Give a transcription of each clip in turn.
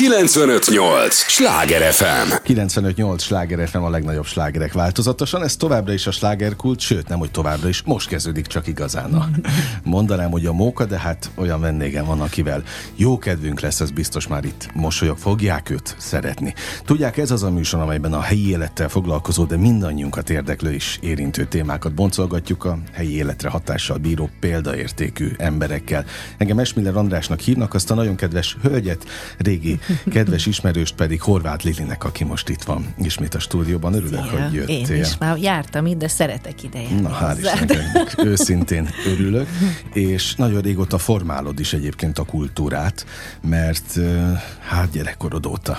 958! Sláger FM! 958 Sláger FM a legnagyobb slágerek változatosan, ez továbbra is a slágerkult, sőt nem, hogy továbbra is, most kezdődik csak igazán. A, mondanám, hogy a móka, de hát olyan vendégem van, akivel jó kedvünk lesz, ez biztos már itt mosolyog, fogják őt szeretni. Tudják, ez az a műsor, amelyben a helyi élettel foglalkozó, de mindannyiunkat érdeklő és érintő témákat boncolgatjuk a helyi életre hatással bíró példaértékű emberekkel. Engem Esmiller Andrásnak hívnak, azt a nagyon kedves hölgyet, régi kedves ismerőst pedig Horváth Lilinek, aki most itt van ismét a stúdióban. Örülök, Szia. hogy jöttél. Én is már jártam itt, de szeretek ide járni Na, hál'. Istennek, őszintén örülök, és nagyon régóta formálod is egyébként a kultúrát, mert hát gyerekkorod óta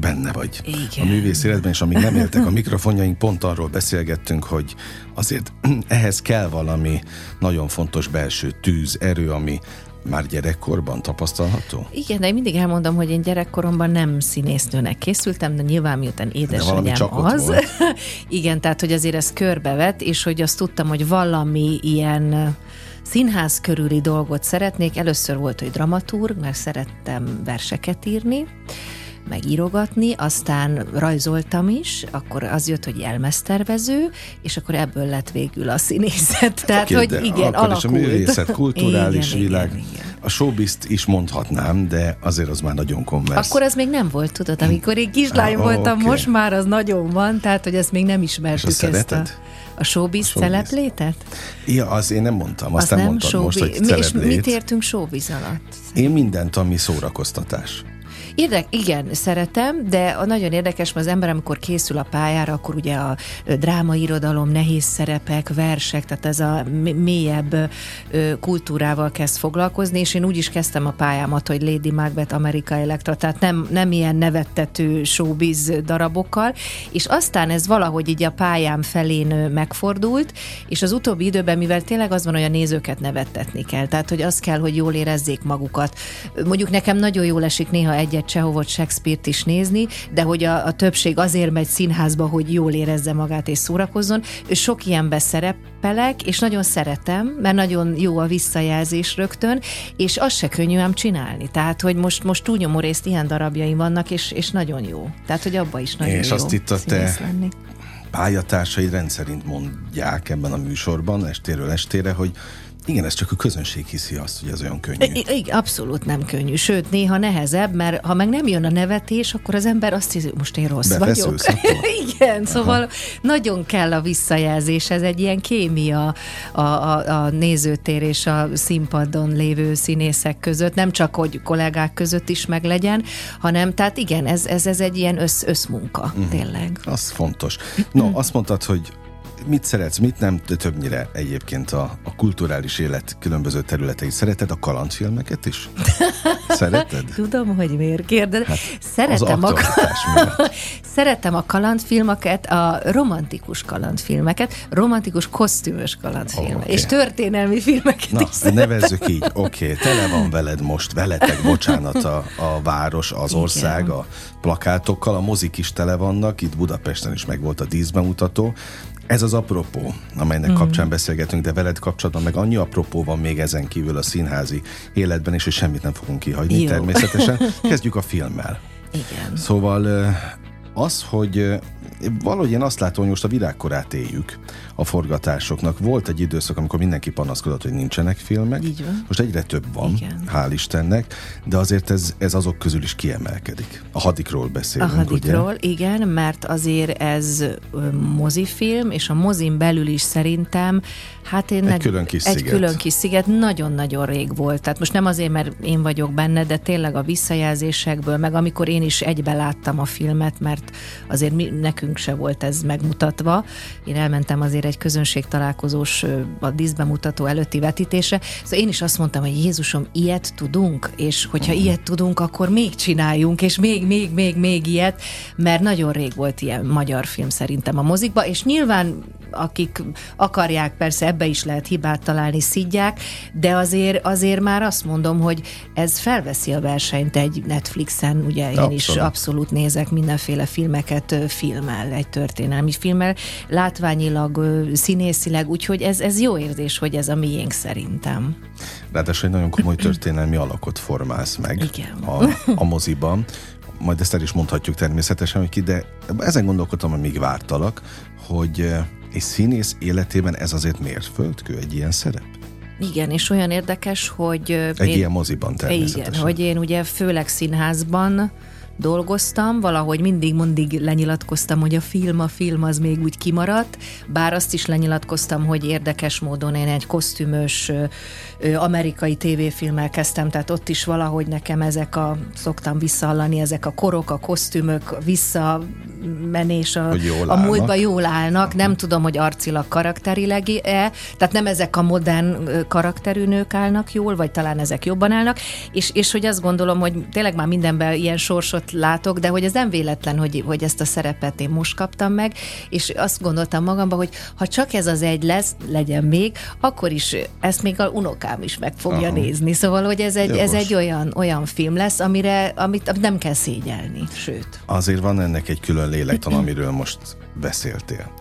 benne vagy Igen. a művész életben, és amíg nem éltek a mikrofonjaink, pont arról beszélgettünk, hogy azért ehhez kell valami nagyon fontos belső tűz, erő, ami már gyerekkorban tapasztalható? Igen, de én mindig elmondom, hogy én gyerekkoromban nem színésznőnek készültem, de nyilván miután édesanyám az. Igen, tehát hogy azért ez körbevet, és hogy azt tudtam, hogy valami ilyen színház körüli dolgot szeretnék. Először volt, hogy dramaturg, mert szerettem verseket írni, meg írogatni, aztán rajzoltam is, akkor az jött, hogy jelmeztervező, és akkor ebből lett végül a színészet. Tehát, Oké, hogy igen, akkor is a alakult. művészet, kulturális Igen, világ. Igen, igen. A showbizt is mondhatnám, de azért az már nagyon konversz. Akkor az még nem volt, tudod, amikor én kislány Ah, voltam, oké. most már az nagyon van, tehát hogy ezt még nem ismertük És azt ezt a, a showbiz A showbiz. szereplétet? Ja, az én nem mondtam, azt Az nem nem mondtad most, hogy Mi- És mit értünk showbiz alatt? Én mindent, ami szórakoztatás. Érdek, igen, szeretem, de a nagyon érdekes, mert az ember, amikor készül a pályára, akkor ugye a drámairodalom, nehéz szerepek, versek, tehát ez a mélyebb kultúrával kezd foglalkozni, és én úgy is kezdtem a pályámat, hogy Lady Macbeth, Amerika Elektra, tehát nem, nem ilyen nevettető showbiz darabokkal, és aztán ez valahogy így a pályám felén megfordult, és az utóbbi időben, mivel tényleg az van, hogy a nézőket nevettetni kell, tehát hogy az kell, hogy jól érezzék magukat. Mondjuk nekem nagyon jól esik néha egyet Csehovot, Shakespeare-t is nézni, de hogy a, a többség azért megy színházba, hogy jól érezze magát és szórakozzon. Sok ilyenbe szerepelek, és nagyon szeretem, mert nagyon jó a visszajelzés rögtön, és az se könnyű ám csinálni. Tehát, hogy most, most túlnyomó részt ilyen darabjaim vannak, és, és nagyon jó. Tehát, hogy abba is nagyon És jó azt itt a te- lenni. Pályatársaid rendszerint mondják ebben a műsorban, estéről estére, hogy igen, ez csak a közönség hiszi azt, hogy ez olyan könnyű. I- I- abszolút nem könnyű, sőt, néha nehezebb, mert ha meg nem jön a nevetés, akkor az ember azt hiszi, most én rossz vagyok. Befeszülsz attól? Igen, szóval nagyon kell a visszajelzés, ez egy ilyen kémia a, a, a nézőtér és a színpadon lévő színészek között, nem csak, hogy kollégák között is meglegyen, hanem, tehát igen, ez, ez, ez egy ilyen össz, összmunka, uh-huh. tényleg. Az fontos. No, azt mondtad, hogy mit szeretsz, mit nem, de többnyire egyébként a, a kulturális élet különböző területei. Szereted a kalandfilmeket is? Szereted? Tudom, hogy miért kérdez. Hát Szeretem a. Szeretem a kalandfilmeket, a romantikus kalandfilmeket, romantikus kosztümös kalandfilmeket, Ó, oh, oké. és történelmi filmeket Na, is nevezzük így, oké, okay, tele van veled most, veletek, bocsánat, a, a város, az Igen. ország, a plakátokkal, a mozik is tele vannak, itt Budapesten is megvolt a díszbemutató. Ez az apropó, amelynek mm. kapcsán beszélgetünk, de veled kapcsolatban meg annyi apropó van még ezen kívül a színházi életben, és hogy semmit nem fogunk kihagyni Jó. természetesen. Kezdjük a filmmel. Igen. Szóval az, hogy valahogy én azt látom, hogy most a virágkorát éljük a forgatásoknak. Volt egy időszak, amikor mindenki panaszkodott, hogy nincsenek filmek. Így van. Most egyre több van, Igen. hál' Istennek, de azért ez, ez azok közül is kiemelkedik. A hadikról A beszélünk, hadikról, ugye? igen, mert azért ez mozifilm, és a mozin belül is szerintem, hát én... Egy külön kis egy sziget. külön kis sziget nagyon-nagyon rég volt. Tehát most nem azért, mert én vagyok benne, de tényleg a visszajelzésekből, meg amikor én is egybe láttam a filmet, mert azért mi, nekünk se volt ez megmutatva. Én elmentem azért egy közönség találkozós a díszbemutató előtti vetítésre, szóval én is azt mondtam, hogy Jézusom, ilyet tudunk, és hogyha ilyet tudunk, akkor még csináljunk, és még, még, még, még ilyet, mert nagyon rég volt ilyen magyar film szerintem a mozikba, és nyilván akik akarják, persze ebbe is lehet hibát találni, szidják, de azért, azért már azt mondom, hogy ez felveszi a versenyt egy Netflixen, ugye én abszolút. is abszolút nézek mindenféle filmeket filmmel, egy történelmi filmmel, látványilag, színészileg, úgyhogy ez, ez jó érzés, hogy ez a miénk szerintem. Ráadásul egy nagyon komoly történelmi alakot formálsz meg Igen. A, a moziban. Majd ezt el is mondhatjuk természetesen, hogy ki, de ezen gondolkodtam, amíg vártalak, hogy egy színész életében ez azért mérföldkő, egy ilyen szerep? Igen, és olyan érdekes, hogy... Egy én, ilyen moziban természetesen. Igen, hogy én ugye főleg színházban dolgoztam, valahogy mindig mindig lenyilatkoztam, hogy a film, a film az még úgy kimaradt, bár azt is lenyilatkoztam, hogy érdekes módon én egy kosztümös amerikai tévéfilmmel kezdtem, tehát ott is valahogy nekem ezek a, szoktam visszahallani, ezek a korok, a kosztümök, visszamenés a, a múltba jól állnak, nem tudom, hogy arcilag karakterileg-e, tehát nem ezek a modern karakterű nők állnak jól, vagy talán ezek jobban állnak, és, és hogy azt gondolom, hogy tényleg már mindenben ilyen sorsot látok, de hogy ez nem véletlen, hogy, hogy ezt a szerepet én most kaptam meg, és azt gondoltam magamban, hogy ha csak ez az egy lesz, legyen még, akkor is ezt még a unokám is meg fogja Aha. nézni. Szóval, hogy ez egy, ez egy olyan, olyan film lesz, amire, amit, amit nem kell szégyelni, sőt. Azért van ennek egy külön lélektan, amiről most beszéltél,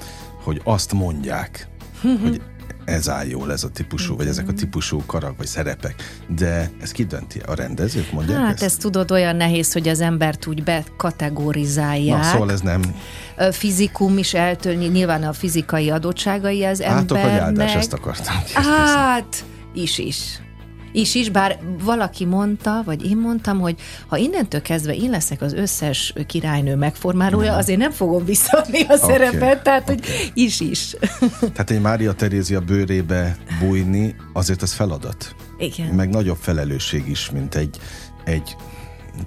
hogy azt mondják, hogy ez áll jól, ez a típusú, vagy ezek a típusú karak, vagy szerepek. De ez ki dönti? A rendezők mondják Hát ezt? ezt tudod, olyan nehéz, hogy az embert úgy bekategorizálják. Na, szóval ez nem... Fizikum is eltölni, nyilván a fizikai adottságai az embernek. Hát, hogy áldás, ezt akartam kérdezni. Hát, is is is is, bár valaki mondta, vagy én mondtam, hogy ha innentől kezdve én leszek az összes királynő megformálója, azért nem fogom visszaadni a okay. szerepet, tehát okay. hogy is is. Tehát egy Mária Terézia bőrébe bújni, azért az feladat. Igen. Meg nagyobb felelősség is, mint egy, egy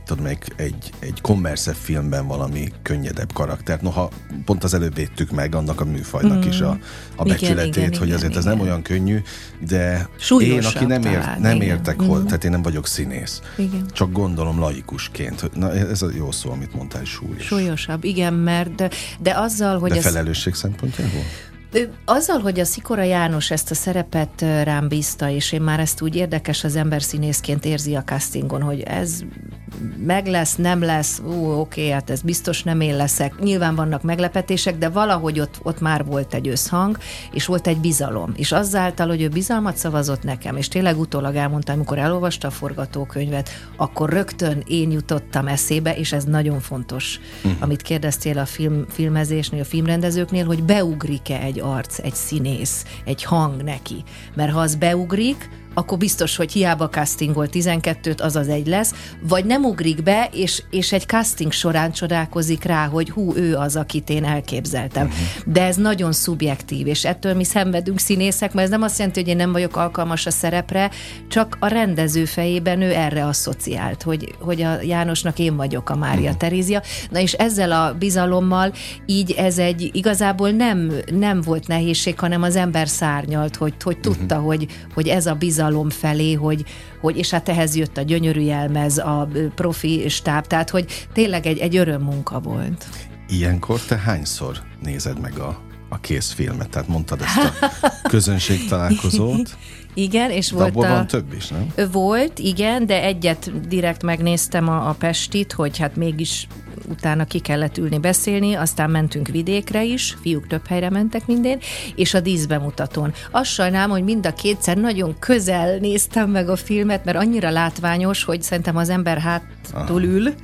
tudom, egy, egy, egy kommerszebb filmben valami könnyedebb karakter. Noha pont az előbb védtük meg annak a műfajnak mm. is a, a becsületét, igen, igen, hogy azért igen, ez nem olyan könnyű, de én, aki nem, ért, nem igen. értek hol, mm. tehát én nem vagyok színész. Igen. Csak gondolom laikusként. Na, ez a jó szó, amit mondtál, súlyos. Súlyosabb, igen, mert de, de azzal, hogy... De felelősség ez... szempontjából? Azzal, hogy a Szikora János ezt a szerepet rám bízta, és én már ezt úgy érdekes az ember színészként érzi a castingon, hogy ez meg lesz, nem lesz, ú, oké, hát ez biztos nem én leszek. Nyilván vannak meglepetések, de valahogy ott, ott már volt egy összhang, és volt egy bizalom. És azáltal, hogy ő bizalmat szavazott nekem, és tényleg utólag elmondta, amikor elolvasta a forgatókönyvet, akkor rögtön én jutottam eszébe, és ez nagyon fontos, uh-huh. amit kérdeztél a film, filmezésnél, a filmrendezőknél, hogy beugrik-e egy arc, egy színész, egy hang neki. Mert ha az beugrik, akkor biztos, hogy hiába castingol 12-t, az az egy lesz, vagy nem ugrik be, és, és egy casting során csodálkozik rá, hogy hú, ő az, akit én elképzeltem. Uh-huh. De ez nagyon szubjektív, és ettől mi szenvedünk színészek, mert ez nem azt jelenti, hogy én nem vagyok alkalmas a szerepre, csak a rendező fejében ő erre asszociált, hogy, hogy a Jánosnak én vagyok a Mária uh-huh. Terézia. Na és ezzel a bizalommal így ez egy igazából nem, nem volt nehézség, hanem az ember szárnyalt, hogy, hogy tudta, uh-huh. hogy, hogy ez a bizalom bizalom felé, hogy, hogy és hát ehhez jött a gyönyörű jelmez, a profi stáb, tehát hogy tényleg egy, egy örömmunka volt. Ilyenkor te hányszor nézed meg a, a kész filmet? Tehát mondtad ezt a közönség találkozót. Igen, és de volt a... van több is, nem? Volt, igen, de egyet direkt megnéztem a, a Pestit, hogy hát mégis utána ki kellett ülni beszélni, aztán mentünk vidékre is, fiúk több helyre mentek mindén, és a díszbemutatón. Azt sajnálom, hogy mind a kétszer nagyon közel néztem meg a filmet, mert annyira látványos, hogy szerintem az ember hátul ül,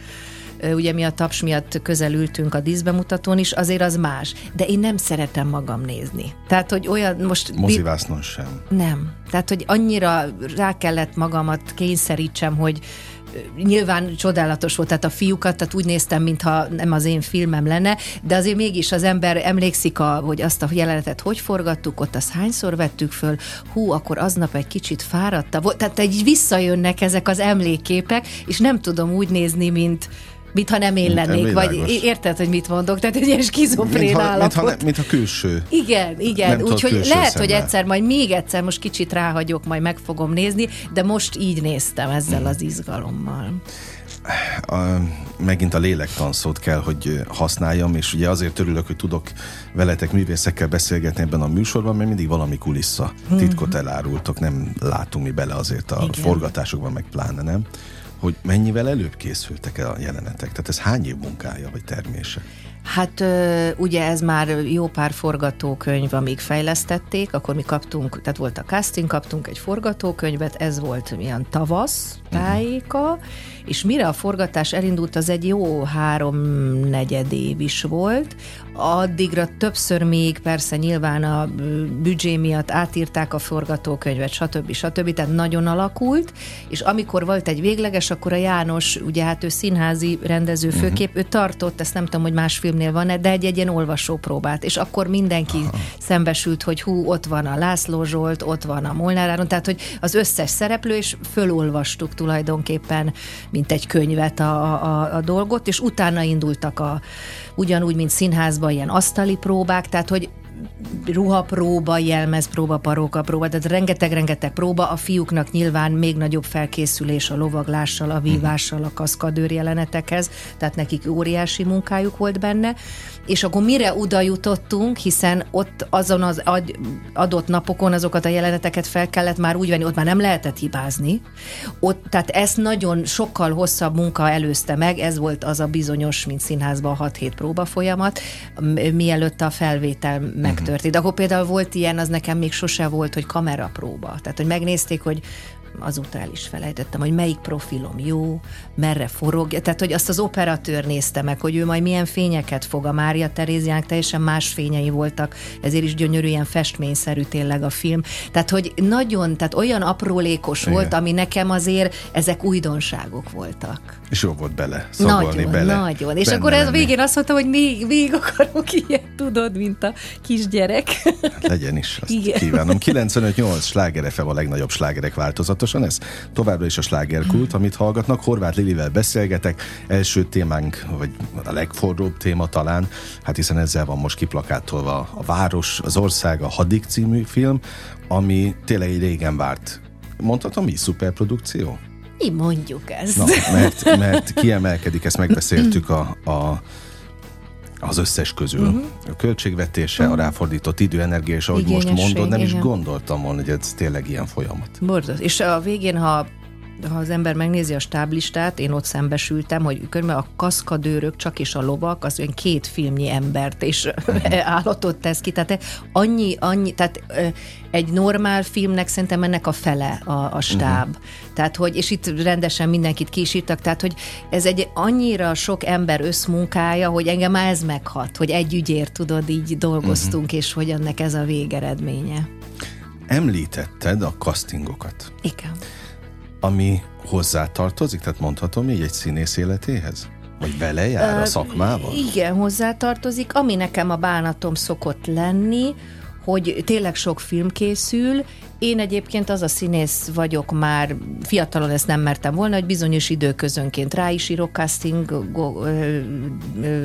ugye mi a taps miatt közel ültünk a díszbemutatón is, azért az más. De én nem szeretem magam nézni. Tehát, hogy olyan most... Mozivásznon sem. Nem. Tehát, hogy annyira rá kellett magamat kényszerítsem, hogy nyilván csodálatos volt, tehát a fiúkat, tehát úgy néztem, mintha nem az én filmem lenne, de azért mégis az ember emlékszik, a, hogy azt a jelenetet hogy forgattuk, ott azt hányszor vettük föl, hú, akkor aznap egy kicsit fáradta volt, tehát egy visszajönnek ezek az emlékképek, és nem tudom úgy nézni, mint, mintha nem én lennék, vagy érted, hogy mit mondok? Tehát egy ilyen skizofrén állapot. Mintha, mintha, mintha külső. Igen, igen. Úgyhogy lehet, szemmel. hogy egyszer, majd még egyszer, most kicsit ráhagyok, majd meg fogom nézni, de most így néztem ezzel az izgalommal. megint a lélektanszót kell, hogy használjam, és ugye azért örülök, hogy tudok veletek művészekkel beszélgetni ebben a műsorban, mert mindig valami kulissza titkot elárultok, nem látunk mi bele azért a Igen. forgatásokban, meg pláne nem hogy mennyivel előbb készültek el a jelenetek? Tehát ez hány év munkája vagy termése? Hát ugye ez már jó pár forgatókönyv, amíg fejlesztették, akkor mi kaptunk, tehát volt a casting, kaptunk egy forgatókönyvet, ez volt milyen tavasz tájéka, uh-huh. És mire a forgatás elindult, az egy jó három-negyed év is volt, addigra többször még persze nyilván a büdzsé miatt átírták a forgatókönyvet, stb. stb. Tehát nagyon alakult, és amikor volt egy végleges, akkor a János, ugye hát ő színházi rendező mhm. főkép, uh-huh. ő tartott, ezt nem tudom, hogy más filmnél van-e, de egy, egy ilyen olvasópróbát, és akkor mindenki Aha. szembesült, hogy hú, ott van a László Zsolt, ott van a Molnár Áron, tehát hogy az összes szereplő, és fölolvastuk tulajdonképpen, mint egy könyvet a, a, a dolgot, és utána indultak a, ugyanúgy, mint színházban ilyen asztali próbák, tehát hogy ruhapróba, jelmezpróba, parókapróba, tehát rengeteg-rengeteg próba, a fiúknak nyilván még nagyobb felkészülés a lovaglással, a vívással, a kaszkadőr jelenetekhez, tehát nekik óriási munkájuk volt benne, és akkor mire oda jutottunk, hiszen ott azon az adott napokon azokat a jeleneteket fel kellett már úgy venni, ott már nem lehetett hibázni. Ott, tehát ezt nagyon sokkal hosszabb munka előzte meg, ez volt az a bizonyos, mint színházban 6-7 próba folyamat, mielőtt a felvétel megtörtént. Akkor például volt ilyen, az nekem még sose volt, hogy kamerapróba. Tehát, hogy megnézték, hogy azután is felejtettem, hogy melyik profilom jó, merre forog, tehát hogy azt az operatőr nézte meg, hogy ő majd milyen fényeket fog. A Mária Teréziának teljesen más fényei voltak, ezért is gyönyörű, ilyen festményszerű tényleg a film. Tehát, hogy nagyon, tehát olyan aprólékos Igen. volt, ami nekem azért ezek újdonságok voltak. És jó volt bele, szagolni nagyon, bele. Nagyon, és akkor ez végén azt mondta, hogy még, még akarok ilyet, tudod, mint a kisgyerek. Hát legyen is, azt Igen. kívánom. 95-8 sláger a legnagyobb slágerek változatosan, ez továbbra is a slágerkult, amit hallgatnak. Horváth Lilivel beszélgetek, első témánk, vagy a legforróbb téma talán, hát hiszen ezzel van most kiplakátolva a város, az ország, a Hadik című film, ami tényleg egy régen várt mondhatom mi, szuperprodukció? Mi mondjuk ezt. Na, mert, mert kiemelkedik, ezt megbeszéltük a, a az összes közül. Uh-huh. A költségvetése, uh-huh. a ráfordított idő, energia, és ahogy most mondod, nem igen. is gondoltam volna, hogy ez tényleg ilyen folyamat. Borzos. És a végén, ha ha az ember megnézi a stáblistát, én ott szembesültem, hogy körülbelül a kaszkadőrök csak és a lovak, az olyan két filmnyi embert és állatot tesz ki. Tehát annyi, annyi, tehát egy normál filmnek szerintem ennek a fele a, a stáb. Uh-huh. Tehát, hogy, és itt rendesen mindenkit kísírtak, tehát, hogy ez egy annyira sok ember összmunkája, hogy engem már ez meghat, hogy egy ügyért, tudod, így dolgoztunk, uh-huh. és hogy ennek ez a végeredménye. Említetted a castingokat. Igen ami hozzátartozik, tehát mondhatom így egy színész életéhez? Vagy vele jár a szakmával? Igen, hozzátartozik. Ami nekem a bánatom szokott lenni, hogy tényleg sok film készül, én egyébként az a színész vagyok már, fiatalon ezt nem mertem volna, hogy bizonyos időközönként rá is írok casting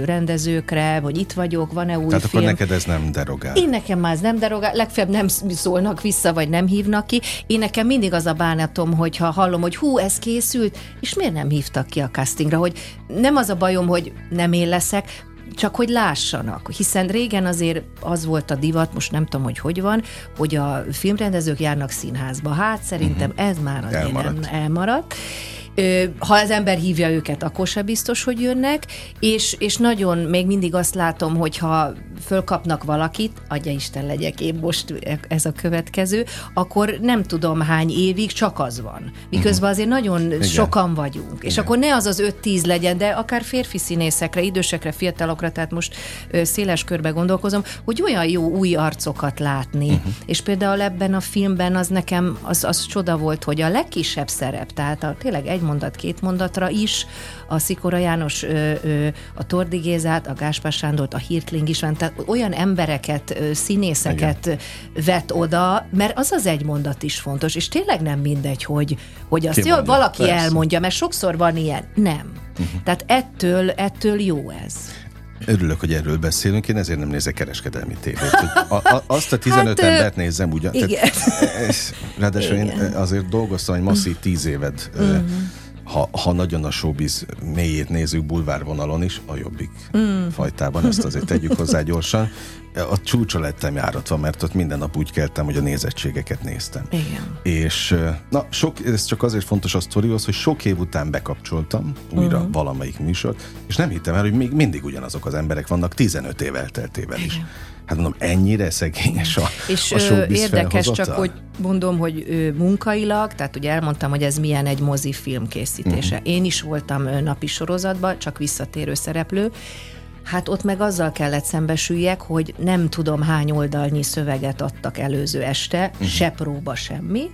rendezőkre, hogy itt vagyok, van-e új Tehát film. akkor neked ez nem derogál? Én nekem már ez nem derogál, legfeljebb nem szólnak vissza, vagy nem hívnak ki. Én nekem mindig az a bánatom, hogyha hallom, hogy hú, ez készült, és miért nem hívtak ki a castingra, hogy nem az a bajom, hogy nem én leszek, csak hogy lássanak, hiszen régen azért az volt a divat, most nem tudom, hogy hogy van, hogy a filmrendezők járnak színházba. Hát szerintem uh-huh. ez már azért elmaradt. nem elmaradt ha az ember hívja őket, akkor se biztos, hogy jönnek, és, és nagyon még mindig azt látom, hogyha fölkapnak valakit, adja Isten legyek én most ez a következő, akkor nem tudom hány évig csak az van. Miközben azért nagyon Igen. sokan vagyunk. Igen. És akkor ne az az 5-10 legyen, de akár férfi színészekre, idősekre, fiatalokra, tehát most széles körbe gondolkozom, hogy olyan jó új arcokat látni. Uh-huh. És például ebben a filmben az nekem az, az csoda volt, hogy a legkisebb szerep, tehát a, tényleg egy mondat, két mondatra is, a Szikora János, ö, ö, a Tordi Gézát, a Gáspár Sándort, a Hirtling is van, tehát olyan embereket, színészeket Igen. vet oda, mert az az egy mondat is fontos, és tényleg nem mindegy, hogy, hogy azt jó, valaki Persze. elmondja, mert sokszor van ilyen. Nem. Uh-huh. Tehát ettől, ettől jó ez. Örülök, hogy erről beszélünk, én ezért nem nézek kereskedelmi tévét. A, a, azt a 15 hát, embert nézem ugyan. Igen. Tehát, ráadásul igen. én azért dolgoztam egy masszív tíz évet uh-huh ha, ha nagyon a showbiz mélyét nézzük bulvárvonalon is, a jobbik mm. fajtában, ezt azért tegyük hozzá gyorsan, a csúcsa lettem járatva, mert ott minden nap úgy keltem, hogy a nézettségeket néztem. Igen. És na, sok, ez csak azért fontos a sztorihoz, hogy sok év után bekapcsoltam újra uh-huh. valamelyik műsort, és nem hittem el, hogy még mindig ugyanazok az emberek vannak 15 év elteltével is. Igen. Hát mondom, ennyire szegényes a, És a érdekes csak, hogy mondom, hogy ő, munkailag, tehát ugye elmondtam, hogy ez milyen egy mozifilm készítése. Uh-huh. Én is voltam napi sorozatban, csak visszatérő szereplő, Hát ott meg azzal kellett szembesüljek, hogy nem tudom hány oldalnyi szöveget adtak előző este, uh-huh. se próba, semmi.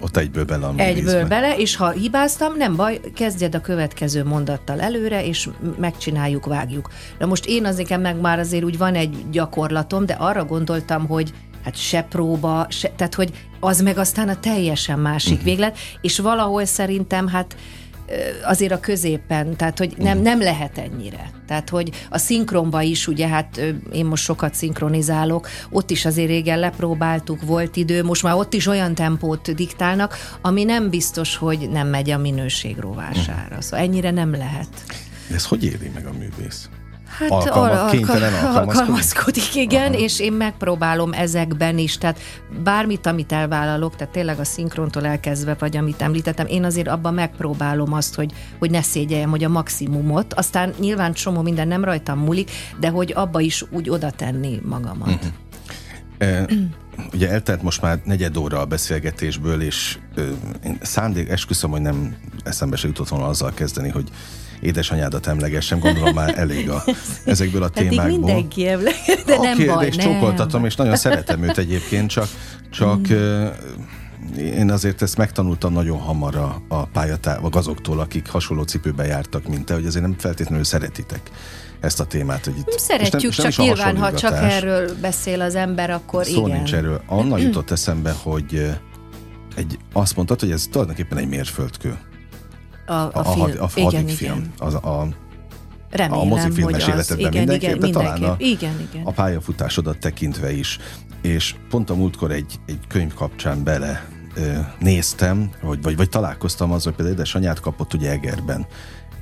Ott egyből bele a Egyből művészbe. bele, és ha hibáztam, nem baj, kezdjed a következő mondattal előre, és megcsináljuk, vágjuk. Na most én az nekem meg már azért úgy van egy gyakorlatom, de arra gondoltam, hogy hát se próba, se, tehát hogy az meg aztán a teljesen másik uh-huh. véglet, és valahol szerintem hát azért a középen, tehát hogy nem, nem lehet ennyire. Tehát, hogy a szinkronba is, ugye hát én most sokat szinkronizálok, ott is azért régen lepróbáltuk, volt idő, most már ott is olyan tempót diktálnak, ami nem biztos, hogy nem megy a minőség rovására. Szóval ennyire nem lehet. De ez hogy éri meg a művész? Hát Alkalma- alka- kénytelen alkalmazkodik, igen, Aha. és én megpróbálom ezekben is, tehát bármit, amit elvállalok, tehát tényleg a szinkrontól elkezdve, vagy amit említettem, én azért abban megpróbálom azt, hogy, hogy ne szégyeljem, hogy a maximumot, aztán nyilván csomó minden nem rajtam múlik, de hogy abba is úgy oda tenni magamat. Mhm. E, ugye eltelt most már negyed óra a beszélgetésből, és e, én szándék, esküszöm, hogy nem eszembe se jutott volna azzal kezdeni, hogy édesanyádat emlegessem, gondolom már elég a, ezekből a Pedig témákból. mindenki emlékszik, de nem Oké, baj, és nem. csókoltatom, és nagyon szeretem őt egyébként, csak, csak mm. én azért ezt megtanultam nagyon hamar a, a pályatá, a gazoktól, akik hasonló cipőben jártak, mint te, hogy azért nem feltétlenül szeretitek ezt a témát. Hogy itt, Szeretjük, és nem, csak nem nyilván, ha csak erről beszél az ember, akkor Szó igen. nincs erről. Anna jutott eszembe, hogy eh, egy, azt mondtad, hogy ez tulajdonképpen egy mérföldkő. A, A, a, a, film. had, a igen, igen. Az, a, Remélem, a mozifilmes életedben igen, mindenképp, igen, de talán a, igen, igen. a pályafutásodat tekintve is. És pont a múltkor egy, egy könyv kapcsán bele ö, néztem, vagy, vagy, vagy találkoztam azzal, hogy például édesanyát kapott ugye Egerben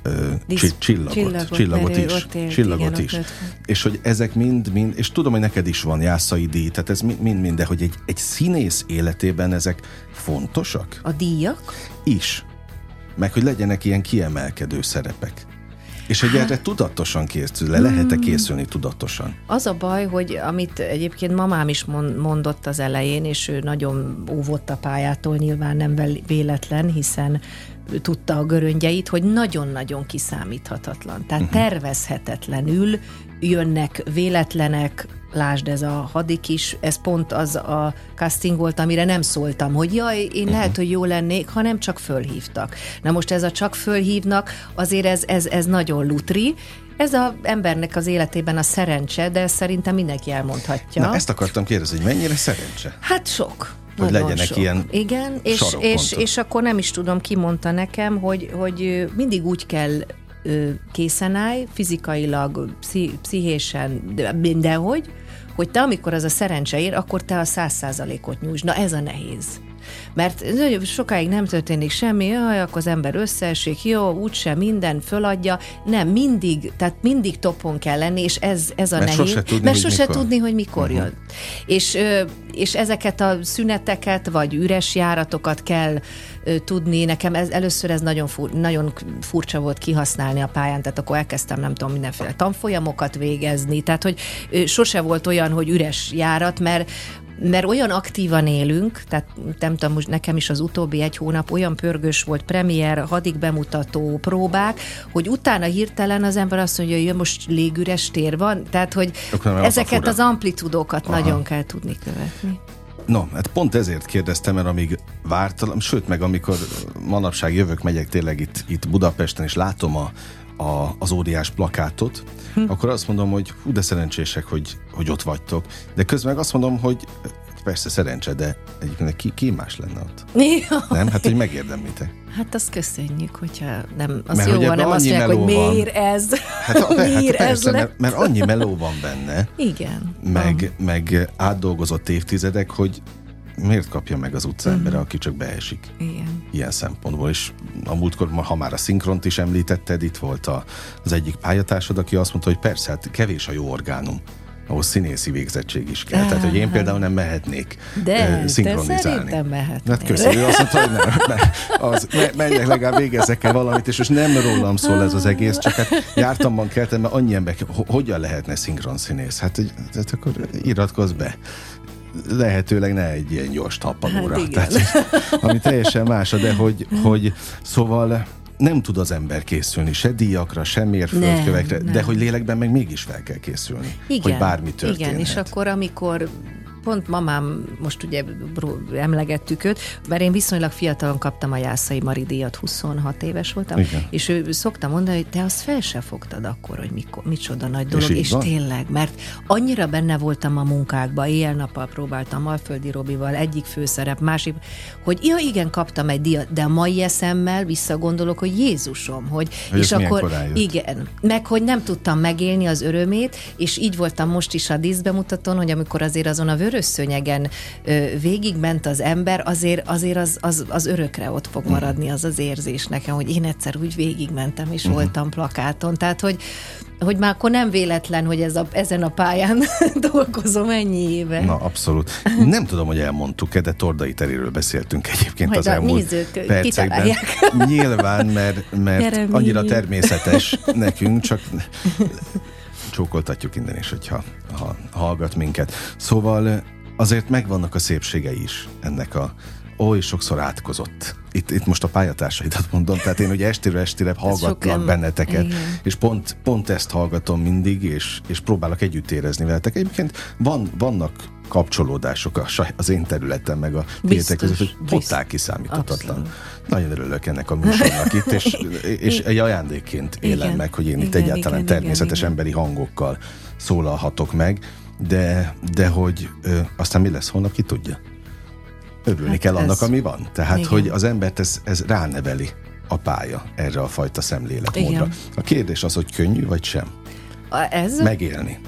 ö, Disz- csi- csillagot, csillagot, csillagot, is, élt, csillagot igen, is. És hogy ezek mind, mind, és tudom, hogy neked is van jászai díj, tehát ez mind, mind, mind de hogy egy, egy színész életében ezek fontosak A díjak? is, meg hogy legyenek ilyen kiemelkedő szerepek. És hogy erre tudatosan készül, le lehet-e készülni tudatosan? Az a baj, hogy amit egyébként mamám is mon- mondott az elején, és ő nagyon óvott a pályától, nyilván nem véletlen, hiszen tudta a göröngyeit, hogy nagyon-nagyon kiszámíthatatlan. Tehát uh-huh. tervezhetetlenül jönnek véletlenek, lásd ez a hadik is, ez pont az a casting volt, amire nem szóltam, hogy jaj, én uh-huh. lehet, hogy jó lennék, hanem csak fölhívtak. Na most ez a csak fölhívnak, azért ez, ez, ez nagyon lutri, ez az embernek az életében a szerencse, de szerintem mindenki elmondhatja. Na, ezt akartam kérdezni, hogy mennyire szerencse? Hát sok. Hogy Nagyon legyenek sok. ilyen Igen, és, és, és akkor nem is tudom, ki mondta nekem, hogy, hogy mindig úgy kell készen állj, fizikailag, pszi, pszichésen, de mindenhogy, hogy te amikor az a szerencse ér, akkor te a száz százalékot nyújtsd. Na ez a nehéz. Mert nagyon sokáig nem történik semmi, jaj, akkor az ember összeesik, jó, úgyse minden föladja. Nem, mindig, tehát mindig topon kell lenni, és ez, ez a Mert nehéz. sose tudni, mert sose mikor. tudni, hogy mikor uh-huh. jön. És, és ezeket a szüneteket, vagy üres járatokat kell tudni. Nekem ez, először ez nagyon, fur, nagyon furcsa volt kihasználni a pályán, tehát akkor elkezdtem, nem tudom, mindenféle tanfolyamokat végezni, tehát hogy sose volt olyan, hogy üres járat, mert mert olyan aktívan élünk, tehát nem tudom, most nekem is az utóbbi egy hónap olyan pörgős volt, premier, hadik bemutató, próbák, hogy utána hirtelen az ember azt mondja, hogy jön most légüres tér van, tehát hogy ezeket az amplitudókat Aha. nagyon kell tudni követni. No, hát pont ezért kérdeztem, mert amíg vártam, sőt, meg amikor manapság jövök, megyek tényleg itt, itt Budapesten, és látom a, a, az óriás plakátot, hm. akkor azt mondom, hogy hú, de szerencsések, hogy, hogy ott vagytok. De közben meg azt mondom, hogy persze szerencse, de egyébként ki, ki más lenne ott? Nem? Hát, hogy megérdemlitek. Hát azt köszönjük, hogyha nem, az Mert jó, hogy ha nem ebben azt mondják, hogy meló van. miért ez? Hát, a, hát miért ez persze, lett? mert, mert annyi meló van benne, Igen. meg, meg átdolgozott évtizedek, hogy miért kapja meg az utca embere, aki csak beesik? Igen. Ilyen szempontból. És a múltkor, ha már a szinkront is említetted, itt volt a, az egyik pályatársad, aki azt mondta, hogy persze, hát kevés a jó orgánum ahhoz színészi végzettség is kell. Tehát, hogy én például nem mehetnék De, de szinkronizálni. szerintem mehetnél. Hát köszönöm, azt mondta, hogy nem, nem az, me- menjek legalább végezzek el valamit, és most nem rólam szól ez az egész, csak hát jártamban keltem, mert annyi ember, ho- hogyan lehetne szinkronszínész? Hát, hogy, hát akkor iratkozz be lehetőleg ne egy ilyen gyors tappanóra. Hát igen. Tehát, ami teljesen más, de hogy, hogy szóval nem tud az ember készülni se díjakra, se mérföldkövekre, Nem, nem. de hogy lélekben meg mégis fel kell készülni, Igen, hogy bármi történhet. Igen, és akkor amikor pont mamám, most ugye emlegettük őt, mert én viszonylag fiatalon kaptam a Jászai Mari díjat, 26 éves voltam, Igen. és ő szokta mondani, hogy te azt fel se fogtad akkor, hogy mikor, micsoda nagy dolog, és, van? tényleg, mert annyira benne voltam a munkákba, éjjel-nappal próbáltam Alföldi Robival, egyik főszerep, másik, hogy ja igen, kaptam egy díjat, de a mai eszemmel visszagondolok, hogy Jézusom, hogy, Hogy és akkor igen, meg hogy nem tudtam megélni az örömét, és így voltam most is a díszbemutatón, hogy amikor azért azon a vörös szőnyegen ö, végigment az ember, azért, azért az, az, az örökre ott fog maradni az az érzés nekem, hogy én egyszer úgy végigmentem, és Mhm. uh-huh. voltam plakáton. Tehát, hogy hogy már akkor nem véletlen, hogy ez a, ezen a pályán dolgozom ennyi éve. Na, abszolút. Nem tudom, hogy elmondtuk-e, de Tordai Teriről beszéltünk egyébként Majd az a elmúlt nézők percekben. kitalálják. Nyilván, mert, mert Jeremy. annyira természetes nekünk, csak csókoltatjuk innen is, hogyha ha hallgat minket. Szóval azért megvannak a szépségei is ennek a oly sokszor átkozott. Itt, itt most a pályatársaidat mondom, tehát én ugye estéről estére hallgatlak sokan- benneteket, igen. és pont, pont ezt hallgatom mindig, és, és próbálok együtt érezni veletek. Egyébként van, vannak kapcsolódások a, az én területem, meg a tiétek között, hogy totál kiszámíthatatlan. Abszolút. Nagyon örülök ennek a műsornak itt, és, és egy ajándékként élem Igen. meg, hogy én itt Igen, egyáltalán igen, természetes igen. emberi hangokkal szólalhatok meg, de, de hogy ö, aztán mi lesz holnap, ki tudja. Örülni Hát kell annak, ez- ami van. Tehát, Igen. hogy az embert ez, ez ráneveli a pálya erre a fajta szemléletmódra. Igen. A kérdés az, hogy könnyű vagy sem A, ez megélni.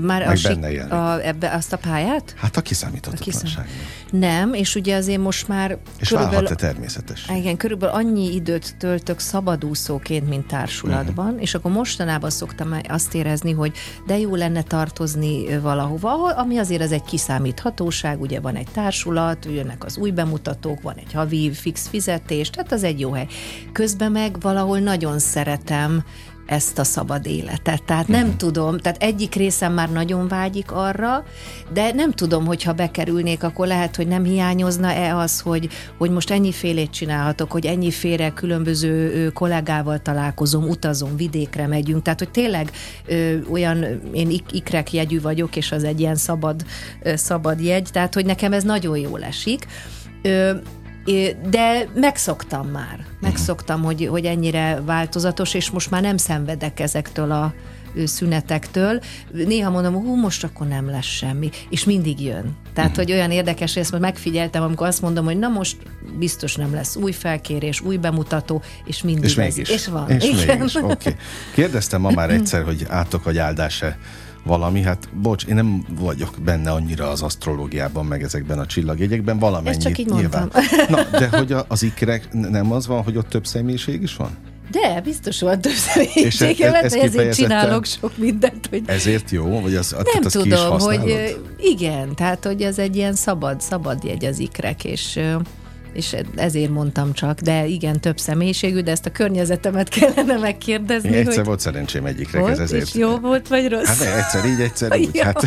Már meg a, benne élni. a, ebbe azt a pályát? Hát a kiszámíthatatlanság. Nem, és ugye azért most már És válhat-e természetes? Igen, körülbelül annyi időt töltök szabadúszóként, mint társulatban, uh-huh. és akkor mostanában szoktam azt érezni, hogy de jó lenne tartozni valahova, ami azért az egy kiszámíthatóság, ugye van egy társulat, jönnek az új bemutatók, van egy havi fix fizetés, tehát az egy jó hely. Közben meg valahol nagyon szeretem ezt a szabad életet. Tehát nem uh-huh. tudom, tehát egyik részem már nagyon vágyik arra, de nem tudom, hogyha bekerülnék, akkor lehet, hogy nem hiányozna-e az, hogy, hogy most ennyi félét csinálhatok, hogy ennyi félre különböző kollégával találkozom, utazom, vidékre megyünk, tehát hogy tényleg ö, olyan, én ik- ikrek jegyű vagyok, és az egy ilyen szabad, ö, szabad jegy, tehát hogy nekem ez nagyon jól esik. Ö, de megszoktam már. Megszoktam, hogy, hogy ennyire változatos, és most már nem szenvedek ezektől a szünetektől. Néha mondom, hú, most akkor nem lesz semmi, és mindig jön. Tehát, hogy olyan érdekes, hogy ezt megfigyeltem, amikor azt mondom, hogy na most biztos nem lesz új felkérés, új bemutató, és mindig És ez- mégis. És van. És Igen. mégis, oké. Okay. Kérdeztem ma már egyszer, hogy átok vagy áldás-e valami, hát bocs, én nem vagyok benne annyira az asztrológiában, meg ezekben a csillagjegyekben, valamennyit Ezt csak így nyilván. mondtam. Na, de hogy a, az ikrek nem az van, hogy ott több személyiség is van? De biztos van több És személyiség, ez- ez ezért csinálok sok mindent, hogy Ezért jó? Vagy az, Nem is tudom, hogy igen, tehát hogy ez egy ilyen szabad, szabad jegy az ikrek, és és ezért mondtam csak, de igen, több személyiségű, de ezt a környezetemet kellene megkérdezni, Én egyszer hogy volt szerencsém egyikre, volt, ez ezért. és jó volt, vagy rossz? Hát ne, egyszer így, egyszer úgy. Ja. Hát,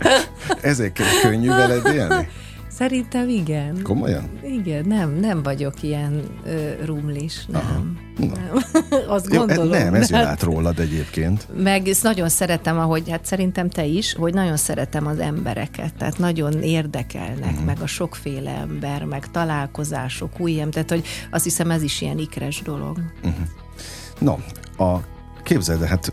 ezért könnyű veled élni? Szerintem igen. Komolyan? Igen, nem, nem vagyok ilyen ö, rumlis, nem. Na. nem. Azt Jó, gondolom. nem, ez jön de- át rólad egyébként. Meg ezt nagyon szeretem, ahogy, hát szerintem te is, hogy nagyon szeretem az embereket, tehát nagyon érdekelnek, uh-huh. meg a sokféle ember, meg találkozások, új em, tehát hogy azt hiszem ez is ilyen ikres dolog. No, a képzeld, el, hát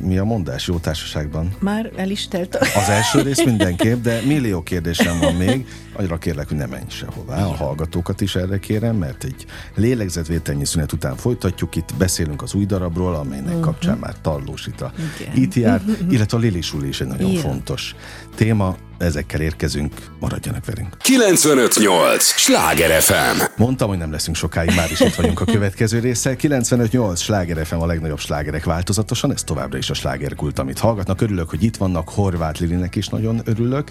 mi a mondás jó társaságban? Már el is telt. Az első rész mindenképp, de millió kérdésem van még. A arra kérlek, hogy ne menj sehová, a hallgatókat is erre kérem, mert egy lélegzetvételnyi szünet után folytatjuk, itt beszélünk az új darabról, amelynek uh-huh. kapcsán már Tarlós a itt jár, illetve a Lili Suli is egy nagyon Igen. fontos téma, ezekkel érkezünk, maradjanak velünk. 958! Sláger FM! Mondtam, hogy nem leszünk sokáig, már is itt vagyunk a következő része. 958! Sláger FM a legnagyobb slágerek változatosan, ez továbbra is a slágerkult, amit hallgatnak. Örülök, hogy itt vannak, Horváth Lilinek is nagyon örülök,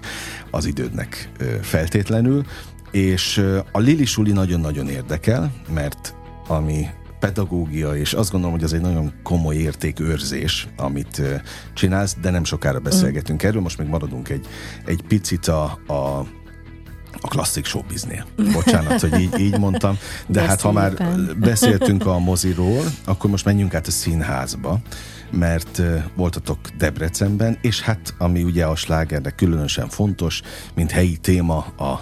az idődnek feltétlenül, és a Lili Suli nagyon-nagyon érdekel, mert ami pedagógia, és azt gondolom, hogy ez egy nagyon komoly értékőrzés, amit csinálsz, de nem sokára beszélgetünk mm. erről, most még maradunk egy, egy picit a, a a klasszik showbiznél. Bocsánat, hogy így, így mondtam, de, de hát szépen. ha már beszéltünk a moziról, akkor most menjünk át a színházba, mert voltatok Debrecenben, és hát ami ugye a slágernek különösen fontos, mint helyi téma a,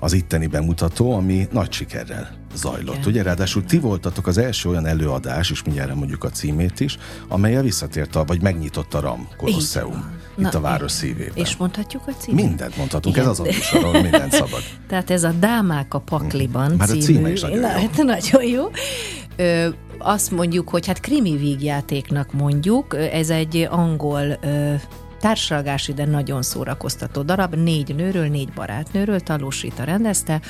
az itteni bemutató, ami nagy sikerrel zajlott. Igen. Ugye ráadásul ti voltatok az első olyan előadás, és mindjárt mondjuk a címét is, amelyel visszatért a, vagy megnyitott a RAM Kolosseum. Itt Na, a város szívében. És mondhatjuk a címét? Mindent mondhatunk, Igen. ez az a mindent szabad. Tehát ez a Dámák a pakliban Már című. a címe is nagyon Na, jó. Hát nagyon jó. Ö, azt mondjuk, hogy hát krimi vígjátéknak mondjuk, ez egy angol ö, társalgási, de nagyon szórakoztató darab, négy nőről, négy barátnőről, Talós Rita rendezte,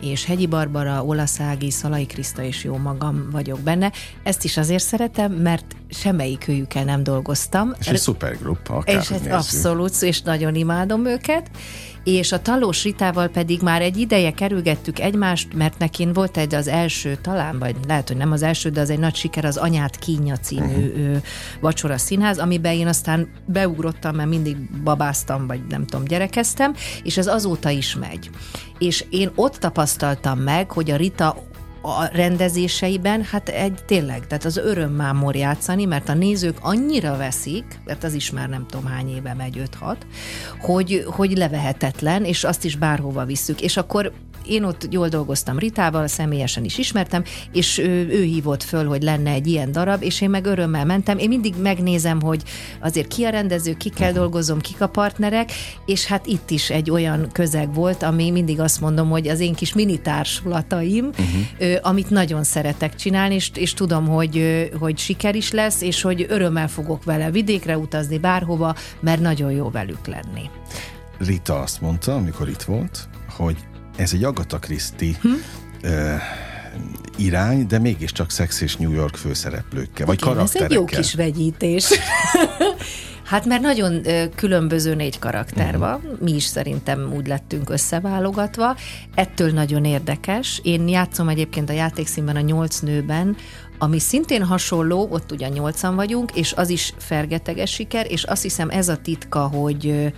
és Hegyi Barbara, Olaszági, Szalai Kriszta és jó magam vagyok benne. Ezt is azért szeretem, mert semmelyik őjükkel nem dolgoztam. És egy szupergrupp, akár És egy abszolút, és nagyon imádom őket és a Talós Ritával pedig már egy ideje kerülgettük egymást, mert nekin volt egy az első talán, vagy lehet, hogy nem az első, de az egy nagy siker, az Anyát Kínja című uh-huh. vacsora színház, amiben én aztán beugrottam, mert mindig babáztam, vagy nem tudom, gyerekeztem, és ez azóta is megy. És én ott tapasztaltam meg, hogy a Rita a rendezéseiben, hát egy tényleg, tehát az örömmámor játszani, mert a nézők annyira veszik, mert az is már nem tudom hány éve megy 5-6, hogy, hogy levehetetlen, és azt is bárhova visszük. És akkor én ott jól dolgoztam Ritával, személyesen is ismertem, és ő, ő hívott föl, hogy lenne egy ilyen darab, és én meg örömmel mentem. Én mindig megnézem, hogy azért ki a rendező, kikkel dolgozom, kik a partnerek, és hát itt is egy olyan közeg volt, ami mindig azt mondom, hogy az én kis mini társulataim, uh-huh. amit nagyon szeretek csinálni, és, és tudom, hogy, hogy siker is lesz, és hogy örömmel fogok vele vidékre utazni bárhova, mert nagyon jó velük lenni. Rita azt mondta, amikor itt volt, hogy ez egy Agatha Christie hm? uh, irány, de mégiscsak Sex és New York főszereplőkkel, vagy Igen, karakterekkel. ez egy jó kis vegyítés. Hát mert nagyon különböző négy karakter van, uh-huh. mi is szerintem úgy lettünk összeválogatva, ettől nagyon érdekes. Én játszom egyébként a játékszínben a nyolc nőben, ami szintén hasonló, ott ugyan nyolcan vagyunk, és az is fergeteges siker, és azt hiszem ez a titka, hogy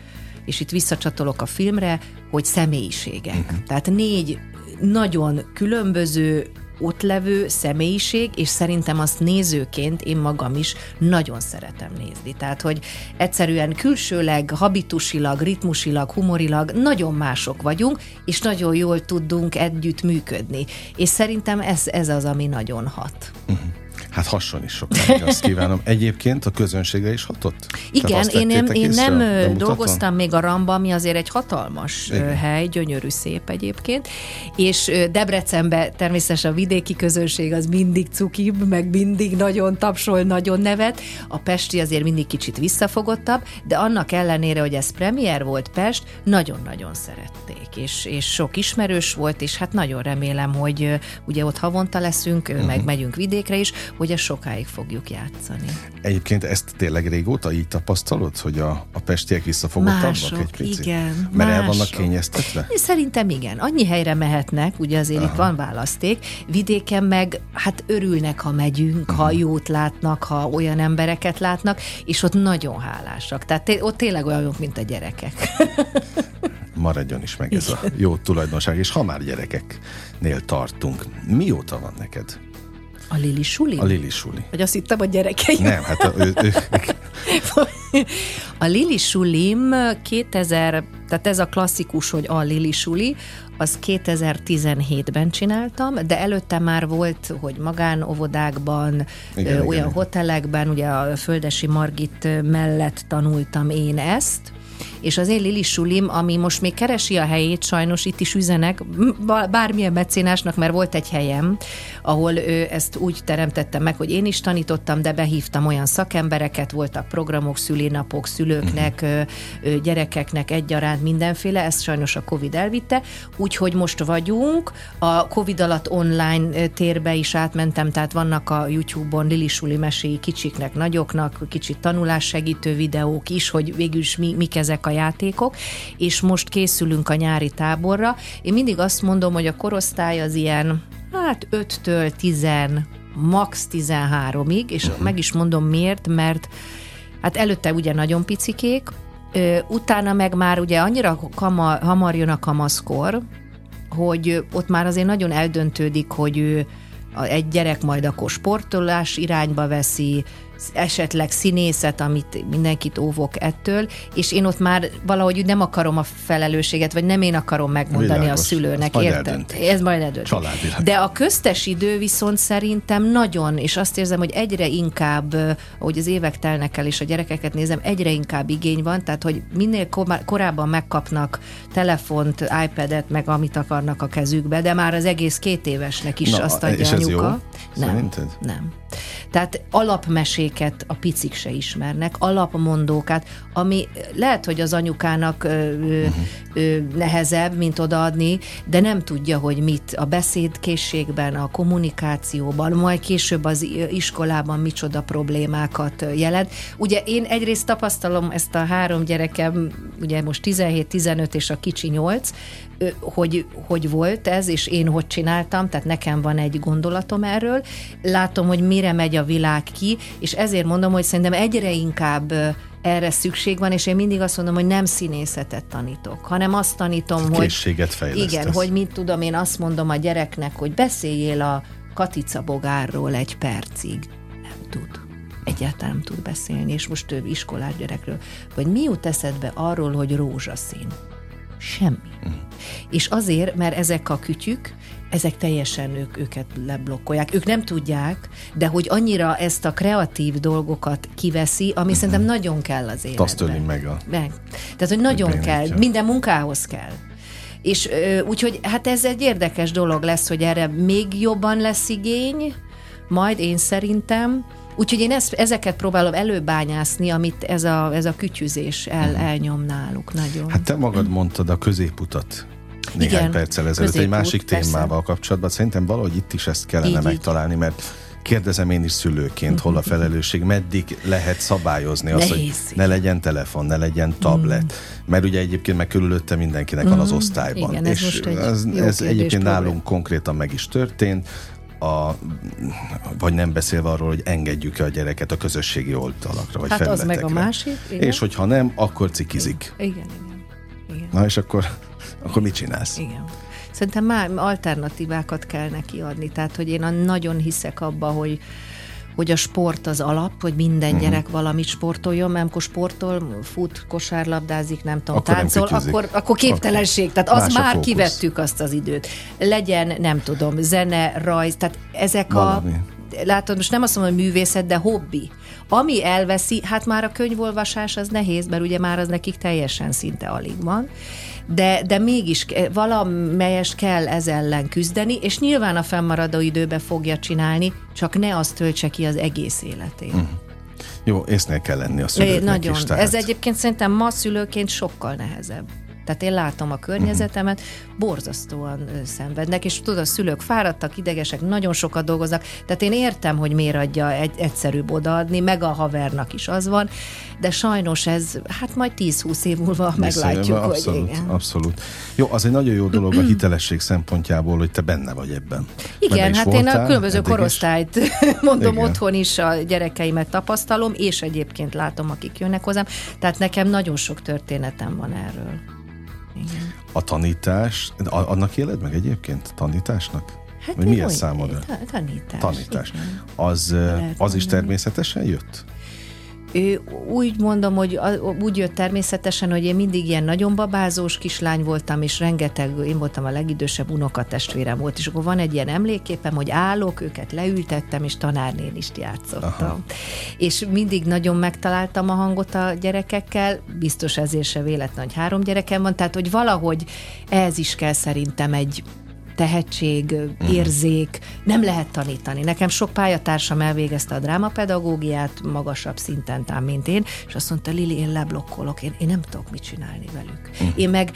és itt visszacsatolok a filmre, hogy személyiségek. Uh-huh. Tehát négy nagyon különböző ott levő személyiség, és szerintem azt nézőként én magam is nagyon szeretem nézni. Tehát, hogy egyszerűen külsőleg, habitusilag, ritmusilag, humorilag nagyon mások vagyunk, és nagyon jól tudunk együtt működni. És szerintem ez, ez az, ami nagyon hat. Uh-huh. Hát hasson is sokáig, azt kívánom. Egyébként a közönségre is hatott? Igen, én nem, én nem dolgoztam még a Ramba, ami azért egy hatalmas Igen. hely, gyönyörű szép egyébként, és Debrecenbe természetesen a vidéki közönség az mindig cukibb, meg mindig nagyon tapsol, nagyon nevet. A Pesti azért mindig kicsit visszafogottabb, de annak ellenére, hogy ez premier volt Pest, nagyon-nagyon szerették, és, és sok ismerős volt, és hát nagyon remélem, hogy ugye ott havonta leszünk, uh-huh. meg megyünk vidékre is, hogy ezt sokáig fogjuk játszani. Egyébként ezt tényleg régóta így tapasztalod, hogy a, a pestiek visszafogottabbak egy picit? igen. Mert mások. el vannak kényeztetve? Szerintem igen. Annyi helyre mehetnek, ugye azért Aha. itt van választék. Vidéken meg hát örülnek, ha megyünk, uh-huh. ha mhm. jót látnak, ha olyan embereket látnak, és ott nagyon hálásak. Tehát ott tényleg olyanok, mint a gyerekek. Maradjon is meg ez a jó tulajdonság, és ha már gyerekeknél tartunk, mióta van neked a Lili Suli? A Lili Suli. Vagy azt hittem a gyerekeim. Nem, hát a, ő, ő. a Lili Sulim 2000, tehát ez a klasszikus, hogy a Lili Suli, az 2017-ben csináltam, de előtte már volt, hogy magánovodákban, igen, olyan igen, hotelekben, ugye a Földesi Margit mellett tanultam én ezt, és az én Lili Sulim, ami most még keresi a helyét, sajnos itt is üzenek, bármilyen mecénásnak, mert volt egy helyem, ahol ő ezt úgy teremtettem meg, hogy én is tanítottam, de behívtam olyan szakembereket, voltak programok, szülinapok, szülőknek, uh-huh. gyerekeknek egyaránt mindenféle, ezt sajnos a Covid elvitte, úgyhogy most vagyunk, a Covid alatt online térbe is átmentem, tehát vannak a YouTube-on Lili Suli meséi kicsiknek, nagyoknak, kicsit tanulássegítő videók is, hogy végül is mi, mik ezek a játékok, és most készülünk a nyári táborra. Én mindig azt mondom, hogy a korosztály az ilyen, hát 5-től 10, max 13-ig, és uh-huh. meg is mondom miért, mert hát előtte ugye nagyon picikék, utána meg már ugye annyira kama, hamar jön a kamaszkor, hogy ott már azért nagyon eldöntődik, hogy ő egy gyerek majd akkor sportolás irányba veszi, esetleg színészet, amit mindenkit óvok ettől, és én ott már valahogy nem akarom a felelősséget, vagy nem én akarom megmondani Világos, a szülőnek, érted? Ez majd eldönti. De a köztes idő viszont szerintem nagyon, és azt érzem, hogy egyre inkább, ahogy az évek telnek el, és a gyerekeket nézem, egyre inkább igény van, tehát hogy minél korábban megkapnak telefont, iPad-et, meg amit akarnak a kezükbe, de már az egész két évesnek is Na, azt adja és anyuka. Ez jó? Nem, Szerinted? nem. Tehát alapmeséket a picik se ismernek, alapmondókat, ami lehet, hogy az anyukának ö, ö, ö, nehezebb, mint odaadni, de nem tudja, hogy mit a beszédkészségben, a kommunikációban, majd később az iskolában micsoda problémákat jelent. Ugye én egyrészt tapasztalom ezt a három gyerekem, ugye most 17, 15 és a kicsi 8, hogy, hogy volt ez, és én hogy csináltam, tehát nekem van egy gondolatom erről. Látom, hogy mire megy a világ ki, és ezért mondom, hogy szerintem egyre inkább erre szükség van, és én mindig azt mondom, hogy nem színészetet tanítok, hanem azt tanítom, hogy... Készséget fejlesztesz. Igen, hogy mit tudom, én azt mondom a gyereknek, hogy beszéljél a Katica bogárról egy percig. Nem tud. Egyáltalán nem tud beszélni, és most több iskolás gyerekről. Vagy mi jut eszedbe arról, hogy rózsaszín? Semmi. Mm. És azért, mert ezek a kütyük, ezek teljesen ők, őket leblokkolják. Ők nem tudják, de hogy annyira ezt a kreatív dolgokat kiveszi, ami uh-huh. szerintem nagyon kell az életben. Azt öli meg a... Meg. Tehát, hogy nagyon kell, minden munkához kell. És úgyhogy hát ez egy érdekes dolog lesz, hogy erre még jobban lesz igény, majd én szerintem, Úgyhogy én ezt, ezeket próbálom előbányászni, amit ez a, ez a kütyüzés el, uh-huh. elnyom náluk nagyon. Hát te magad mondtad a középutat néhány Igen, perccel ezelőtt egy másik persze. témával kapcsolatban. Szerintem valahogy itt is ezt kellene így, megtalálni, mert kérdezem én is szülőként, hol a mhm. felelősség, meddig lehet szabályozni azt, hogy ne legyen telefon, ne legyen tablet. Mm. Mert ugye egyébként meg körülötte mindenkinek mm. van az mhm. osztályban. Igen, ez és ez, ez egyébként nálunk konkrétan meg is történt. A, vagy nem beszélve arról, hogy engedjük-e a gyereket a közösségi oldalakra, vagy hát felületekre. az meg a másik. Igen. És hogyha nem, akkor cikizik. Igen, igen. igen. Na és akkor akkor mit csinálsz? Igen. Szerintem már alternatívákat kell neki adni. Tehát, hogy én nagyon hiszek abba, hogy hogy a sport az alap, hogy minden uh-huh. gyerek valamit sportoljon, mert amikor sportol, fut, kosárlabdázik, nem tudom, akkor táncol, nem akkor, akkor képtelenség. Tehát az már kivettük azt az időt. Legyen, nem tudom, zene, rajz, tehát ezek Valami. a látod, most nem azt mondom, hogy művészet, de hobbi. Ami elveszi, hát már a könyvolvasás az nehéz, mert ugye már az nekik teljesen szinte alig van de, de mégis valamelyest kell ez ellen küzdeni, és nyilván a fennmaradó időbe fogja csinálni, csak ne azt töltse ki az egész életét. Uh-huh. Jó, észnél kell lenni a szülőknek Nagyon. is. Tehát... Ez egyébként szerintem ma szülőként sokkal nehezebb. Tehát én látom a környezetemet, borzasztóan szenvednek, és tudod, a szülők fáradtak, idegesek, nagyon sokat dolgoznak, tehát én értem, hogy miért adja egy, egyszerűbb odaadni, meg a havernak is az van, de sajnos ez, hát majd 10-20 év múlva meglátjuk, abszolút, hogy igen. Abszolút. Jó, az egy nagyon jó dolog a hitelesség szempontjából, hogy te benne vagy ebben. Igen, hát voltál, én a különböző korosztályt mondom igen. otthon is a gyerekeimet tapasztalom, és egyébként látom, akik jönnek hozzám, tehát nekem nagyon sok történetem van erről. Igen. A tanítás, annak éled meg egyébként? Tanításnak? Hát Vagy mi a számodra? Tanítás. Tanítás. Az, az is természetesen jött? Úgy mondom, hogy úgy jött természetesen, hogy én mindig ilyen nagyon babázós kislány voltam, és rengeteg, én voltam a legidősebb unokatestvérem volt, és akkor van egy ilyen emléképem, hogy állok, őket leültettem, és is játszottam. Aha. És mindig nagyon megtaláltam a hangot a gyerekekkel, biztos ezért se véletlen, hogy három gyerekem van, tehát hogy valahogy ez is kell szerintem egy tehetség, uh-huh. érzék, nem lehet tanítani. Nekem sok pályatársam elvégezte a drámapedagógiát magasabb szinten, tám, mint én, és azt mondta, Lili, én leblokkolok, én, én nem tudok mit csinálni velük. Uh-huh. Én meg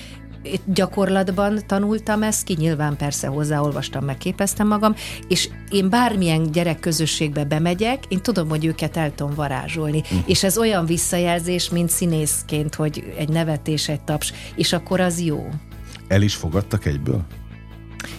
gyakorlatban tanultam ezt ki, nyilván persze hozzáolvastam, megképeztem magam, és én bármilyen gyerekközösségbe bemegyek, én tudom, hogy őket el tudom varázsolni. Uh-huh. És ez olyan visszajelzés, mint színészként, hogy egy nevetés, egy taps, és akkor az jó. El is fogadtak egyből?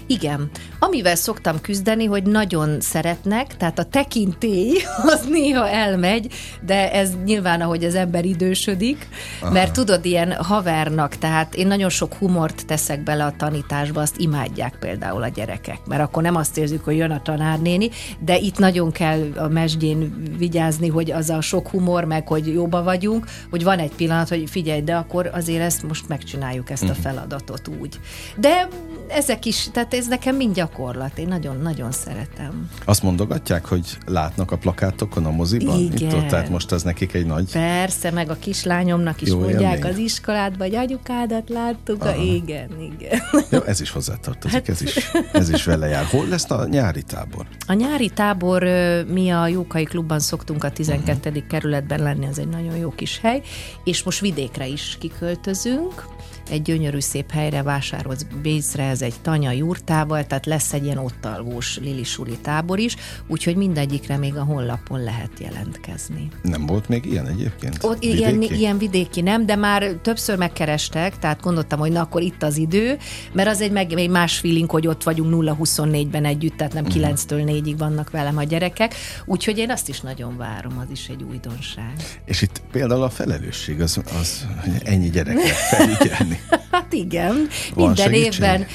Igen. Amivel szoktam küzdeni, hogy nagyon szeretnek, tehát a tekintély az néha elmegy, de ez nyilván, ahogy az ember idősödik, Aha. mert tudod, ilyen havernak, tehát én nagyon sok humort teszek bele a tanításba, azt imádják például a gyerekek, mert akkor nem azt érzük, hogy jön a tanárnéni, de itt nagyon kell a mesdjén vigyázni, hogy az a sok humor, meg hogy jóba vagyunk, hogy van egy pillanat, hogy figyelj, de akkor azért ezt most megcsináljuk ezt a mhm. feladatot úgy. De ezek is, tehát ez nekem mind gyakorlat, én nagyon-nagyon szeretem. Azt mondogatják, hogy látnak a plakátokon a moziban? Igen. Itt ott, tehát most az nekik egy nagy... Persze, meg a kislányomnak is Jó mondják élmény. az iskoládban, hogy anyukádat láttuk, a... igen, igen. Jó, ez is hozzátartozik, hát... ez, is, ez is vele jár. Hol lesz a nyári tábor? A nyári tábor, mi a Jókai Klubban szoktunk a 12. Uh-huh. kerületben lenni, az egy nagyon jó kis hely, és most vidékre is kiköltözünk, egy gyönyörű szép helyre vásárolt Bécre, ez egy tanya jurtával, tehát lesz egy ilyen ott alvós lilisuli tábor is, úgyhogy mindegyikre még a honlapon lehet jelentkezni. Nem volt még ilyen egyébként? Ott vidéki? ilyen, ilyen vidéki nem, de már többször megkerestek, tehát gondoltam, hogy na akkor itt az idő, mert az egy, meg, egy más feeling, hogy ott vagyunk 0-24-ben együtt, tehát nem uh-huh. 9-től 4-ig vannak velem a gyerekek, úgyhogy én azt is nagyon várom, az is egy újdonság. És itt például a felelősség az, az ennyi gyerekre felügyelni. Hát igen, van minden segítség? évben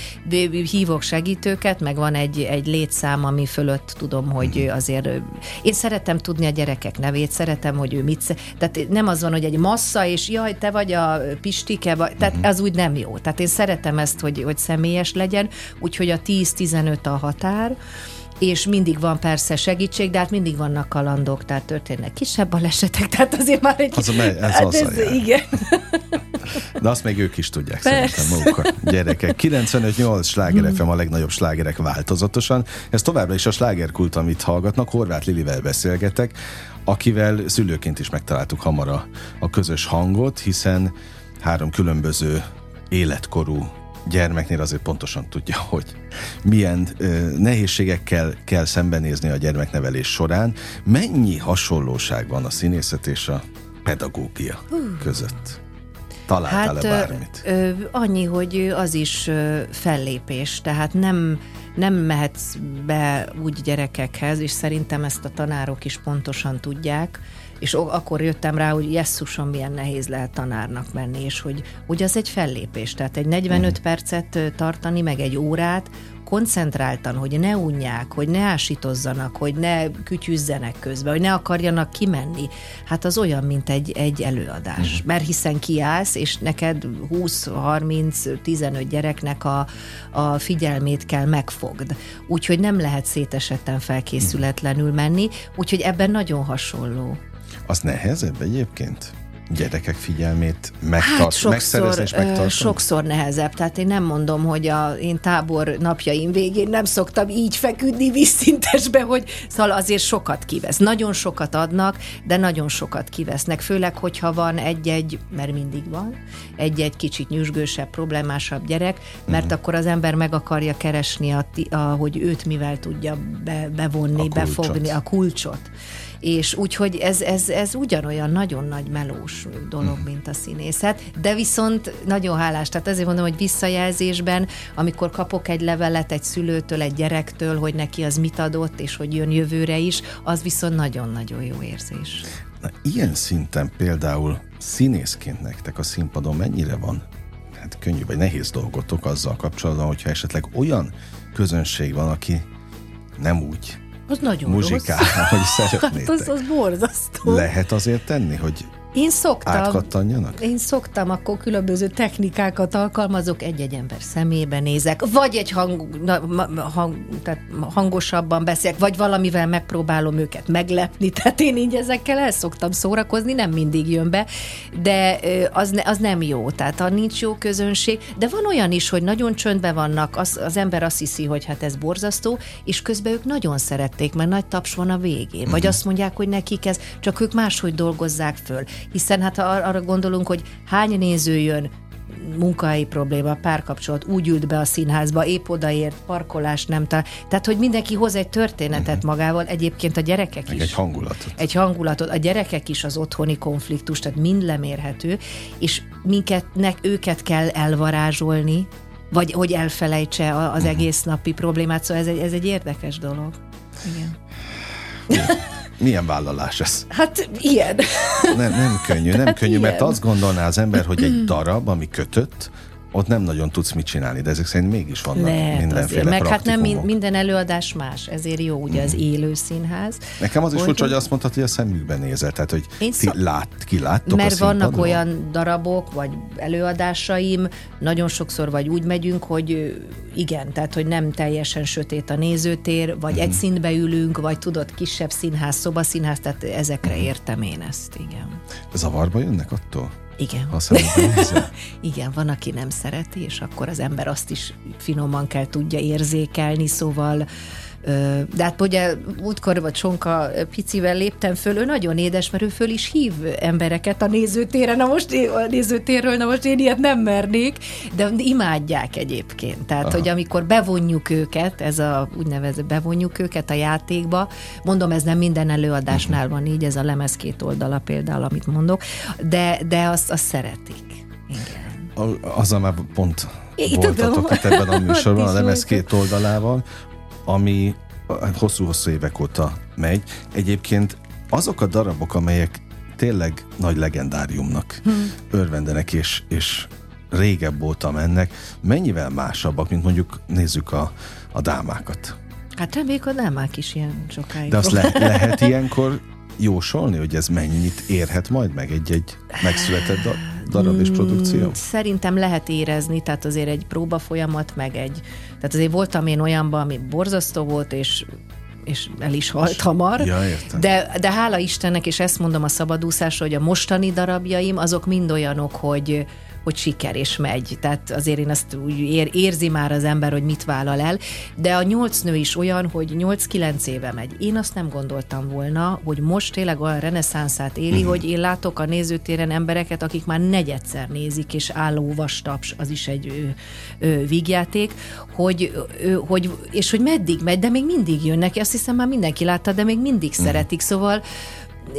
hívok segítőket, meg van egy, egy létszám, ami fölött tudom, hogy uh-huh. azért én szeretem tudni a gyerekek nevét, szeretem, hogy ő mit tehát nem az van, hogy egy massza, és jaj, te vagy a Pistike, vagy, tehát uh-huh. az úgy nem jó. Tehát én szeretem ezt, hogy, hogy személyes legyen, úgyhogy a 10-15 a határ, és mindig van persze segítség, de hát mindig vannak kalandok, tehát történnek kisebb balesetek, tehát azért már egy... Az ez hát az ez, igen. De azt még ők is tudják Persze. szerintem maguk a gyerekek. 95-8 sláger FM a legnagyobb slágerek változatosan. Ez továbbra is a slágerkult, amit hallgatnak. Horváth Lilivel beszélgetek, akivel szülőként is megtaláltuk hamar a, a közös hangot, hiszen három különböző életkorú gyermeknél azért pontosan tudja, hogy milyen ö, nehézségekkel kell szembenézni a gyermeknevelés során. Mennyi hasonlóság van a színészet és a pedagógia között? Találtál-e hát, bármit? Ö, annyi, hogy az is ö, fellépés, tehát nem nem mehetsz be úgy gyerekekhez, és szerintem ezt a tanárok is pontosan tudják, és akkor jöttem rá, hogy jesszusom, milyen nehéz lehet tanárnak menni, és hogy, hogy az egy fellépés, tehát egy 45 uh-huh. percet tartani, meg egy órát, koncentráltan, hogy ne unják, hogy ne ásítozzanak, hogy ne kütyüzzenek közben, hogy ne akarjanak kimenni, hát az olyan, mint egy, egy előadás. Uh-huh. Mert hiszen kiállsz, és neked 20-30-15 gyereknek a, a figyelmét kell megfogd. Úgyhogy nem lehet szétesetten felkészületlenül menni, úgyhogy ebben nagyon hasonló. Az nehezebb egyébként? gyerekek figyelmét megtart, hát sokszor, megszerezni és megtartani? Sokszor nehezebb. Tehát én nem mondom, hogy a én tábor napjaim végén nem szoktam így feküdni vízszintesbe, hogy szóval azért sokat kivesz. Nagyon sokat adnak, de nagyon sokat kivesznek. Főleg, hogyha van egy-egy, mert mindig van, egy-egy kicsit nyüzsgősebb, problémásabb gyerek, mert uh-huh. akkor az ember meg akarja keresni, a, a, hogy őt mivel tudja be, bevonni, a befogni, a kulcsot és úgyhogy ez, ez, ez ugyanolyan nagyon nagy melós dolog, mm. mint a színészet, de viszont nagyon hálás, tehát ezért mondom, hogy visszajelzésben, amikor kapok egy levelet egy szülőtől, egy gyerektől, hogy neki az mit adott, és hogy jön jövőre is, az viszont nagyon-nagyon jó érzés. Na, ilyen szinten például színészként nektek a színpadon mennyire van hát könnyű vagy nehéz dolgotok azzal kapcsolatban, hogyha esetleg olyan közönség van, aki nem úgy Az nagyon muzsikál, rossz. hogy Hát szeretnétek. az, az borzasztó. Lehet azért tenni, hogy Én szoktam. átkattanjanak? Én szoktam, akkor különböző technikákat alkalmazok, egy-egy ember szemébe nézek, vagy egy hang, hang, tehát hangosabban beszélek, vagy valamivel megpróbálom őket meglepni, tehát én így ezekkel el szoktam szórakozni, nem mindig jön be, de az, ne, az nem jó, tehát ha nincs jó közönség, de van olyan is, hogy nagyon csöndben vannak, az, az ember azt hiszi, hogy hát ez borzasztó, és közben ők nagyon szerették, mert nagy taps van a végén, vagy azt mondják, hogy nekik ez, csak ők máshogy dolgozzák föl, hiszen hát ha ar- arra gondolunk, hogy hány néző jön munkahelyi probléma, párkapcsolat, úgy ült be a színházba, épp odaért, parkolás nem talál. Tehát, hogy mindenki hoz egy történetet magával, egyébként a gyerekek Meg is egy hangulatot. egy hangulatot, a gyerekek is az otthoni konfliktus, tehát mind lemérhető, és minket, nek, őket kell elvarázsolni, vagy hogy elfelejtse az egész napi problémát, szóval ez egy, ez egy érdekes dolog. Igen. Milyen vállalás ez? Hát ilyen. Nem, nem könnyű, nem Hát könnyű, mert ilyen. azt gondolná az ember, hogy egy darab, ami kötött, ott nem nagyon tudsz mit csinálni, de ezek szerint mégis vannak Lehet mindenféle azért, meg hát nem minden előadás más, ezért jó ugye az élő színház. Nekem az is furcsa, hogy azt mondtad, hogy a szemükben nézel, tehát hogy Én ti szok- lát, ki láttok Mert vannak olyan darabok, vagy előadásaim, nagyon sokszor vagy úgy megyünk, hogy igen, tehát hogy nem teljesen sötét a nézőtér, vagy Mhm. egy színbe ülünk, vagy tudod, kisebb színház, szobaszínház, tehát ezekre Mhm. értem én ezt, igen. Zavarba jönnek attól? Igen. Ha? Igen, van, aki nem szereti, és akkor az ember azt is finoman kell tudja érzékelni, szóval de hát ugye útkor vagy Sonka picivel léptem föl, ő nagyon édes, mert ő föl is hív embereket a nézőtéren, na most a nézőtérről, na most én ilyet nem mernék, de imádják egyébként. Tehát, Aha. hogy amikor bevonjuk őket, ez a úgynevezett bevonjuk őket a játékba, mondom, ez nem minden előadásnál van így, ez a lemez két oldala például, amit mondok, de, de azt, azt szeretik. Igen. A- Azzal már pont Én voltatok tudom. itt ebben a műsorban, a lemez két oldalával, ami hát hosszú-hosszú évek óta megy. Egyébként azok a darabok, amelyek tényleg nagy legendáriumnak hmm. örvendenek, és, és régebb óta mennek, mennyivel másabbak, mint mondjuk nézzük a, a dámákat. Hát reméljük, hogy nem is ilyen sokáig. De azt le, lehet ilyenkor jósolni, hogy ez mennyit érhet majd meg egy-egy megszületett da- darab és produkció? Mm, Szerintem lehet érezni, tehát azért egy próba folyamat, meg egy... Tehát azért voltam én olyanban, ami borzasztó volt, és és el is halt hamar. Ja, értem. De, de hála Istennek, és ezt mondom a szabadúszásra, hogy a mostani darabjaim, azok mind olyanok, hogy, hogy siker és megy. Tehát azért én azt úgy ér, érzi már az ember, hogy mit vállal el. De a nyolc nő is olyan, hogy 8-9 éve megy. Én azt nem gondoltam volna, hogy most tényleg olyan reneszánszát éli, Mhm. hogy én látok a nézőtéren embereket, akik már negyedszer nézik, és álló vastaps, az is egy ö, ö, vígjáték, hogy, ö, hogy, és hogy meddig megy, de még mindig jönnek, azt hiszem már mindenki látta, de még mindig Mhm. szeretik, szóval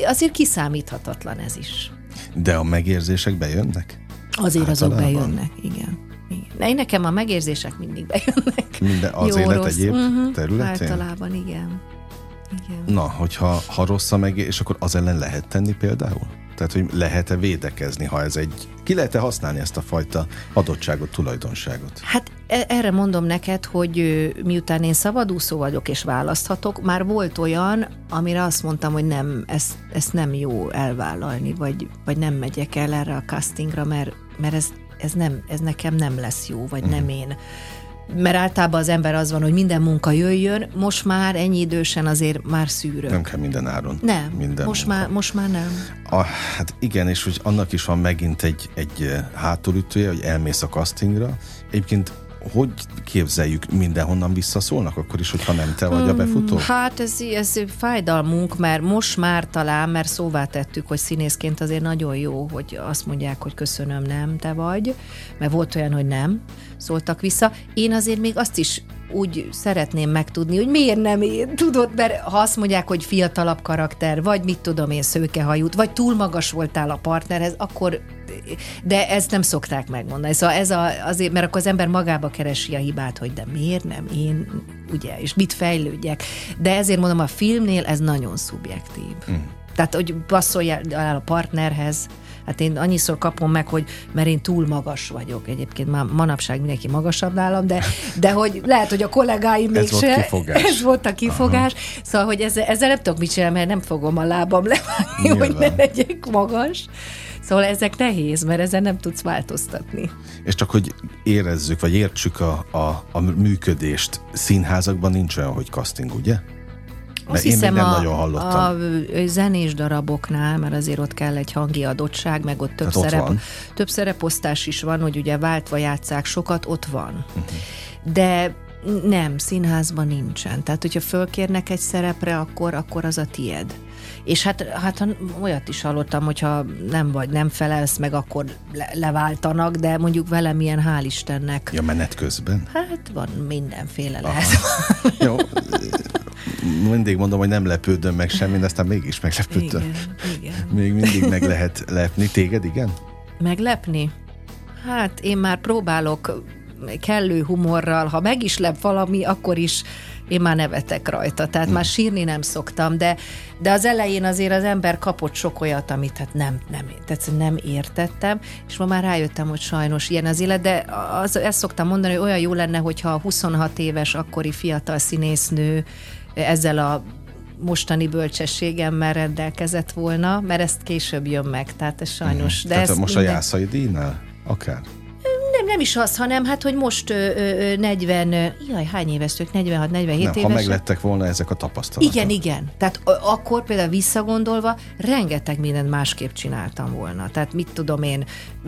azért kiszámíthatatlan ez is. De a megérzések bejönnek? Azért azok bejönnek, igen. igen. Én nekem a megérzések mindig bejönnek. Minden, az Jó, élet rossz. egyéb Mhm, területén? Általában, igen. igen. Na, hogyha ha rossz a megérzés, akkor az ellen lehet tenni például? Tehát, hogy lehet-e védekezni, ha ez egy... Ki lehet-e használni ezt a fajta adottságot, tulajdonságot? Hát e- erre mondom neked, hogy miután én szabadúszó vagyok és választhatok, már volt olyan, amire azt mondtam, hogy nem, ezt, ezt nem jó elvállalni, vagy, vagy nem megyek el erre a castingra, mert, mert ez, ez, nem, ez nekem nem lesz jó, vagy nem én. Mert általában az ember az van, hogy minden munka jöjjön, most már ennyi idősen azért már szűrök. Nem kell minden áron. Nem, minden most, munka. már, most már nem. A, hát igen, és hogy annak is van megint egy, egy eh, hátulütője, hogy elmész a castingra. Egyébként hogy képzeljük, mindenhonnan visszaszólnak, akkor is, hogyha nem te vagy a befutó? Hát ez, ez fájdalmunk, mert most már talán, mert szóvá tettük, hogy színészként azért nagyon jó, hogy azt mondják, hogy köszönöm, nem te vagy, mert volt olyan, hogy nem, szóltak vissza. Én azért még azt is úgy szeretném megtudni, hogy miért nem én, tudod, mert ha azt mondják, hogy fiatalabb karakter, vagy mit tudom én, szőkehajút, vagy túl magas voltál a partnerhez, akkor de ezt nem szokták megmondani. Szóval ez a, azért, mert akkor az ember magába keresi a hibát, hogy de miért nem én, ugye, és mit fejlődjek. De ezért mondom, a filmnél ez nagyon szubjektív. Mm. Tehát, hogy passzoljál a partnerhez, Hát én annyiszor kapom meg, hogy mert én túl magas vagyok. Egyébként már manapság mindenki magasabb nálam, de, de hogy lehet, hogy a kollégáim még Ez volt kifogás. Ez volt a kifogás. Aha. Szóval, hogy ezzel, ezzel nem tudok mit csinálni, mert nem fogom a lábam levágni, Nyilván. hogy ne legyek magas. Szóval ezek nehéz, mert ezzel nem tudsz változtatni. És csak hogy érezzük, vagy értsük a, a, a működést, színházakban nincs olyan, hogy casting, ugye? Azt én hiszem még nem a, nagyon hallottam. a zenés daraboknál, mert azért ott kell egy hangi adottság, meg ott több, Tehát ott szerep, van. több szereposztás is van, hogy ugye váltva játszák sokat, ott van. Mhm. De nem, színházban nincsen. Tehát, hogyha fölkérnek egy szerepre, akkor, akkor az a tied. És hát, hát olyat is hallottam, hogyha nem vagy, nem felelsz meg, akkor le, leváltanak, de mondjuk velem ilyen hál' Istennek. Ja, menet közben. Hát van mindenféle lehet. Jó, mindig mondom, hogy nem lepődöm meg semmi, de aztán mégis meglepődtem. Igen, igen. Még mindig meg lehet lepni. Téged, igen? Meglepni? Hát én már próbálok kellő humorral, ha meg is lep valami, akkor is én már nevetek rajta, tehát már sírni nem szoktam, de, de az elején azért az ember kapott sok olyat, amit hát nem, nem, tehát nem értettem, és ma már rájöttem, hogy sajnos ilyen az élet, de az, ezt szoktam mondani, hogy olyan jó lenne, hogyha a 26 éves akkori fiatal színésznő ezzel a mostani bölcsességemmel rendelkezett volna, mert ezt később jön meg, tehát ez sajnos. De Tehát ez most minden- a Jászai díjnál? Akár? Nem, nem is az, hanem hát, hogy most ö, ö, ö, 40, ö, jaj, hány éves ők, 46-47 Nem, éves. ha meglettek volna ezek a tapasztalatok. Igen, igen. Tehát akkor például visszagondolva rengeteg mindent másképp csináltam volna. Tehát mit tudom én,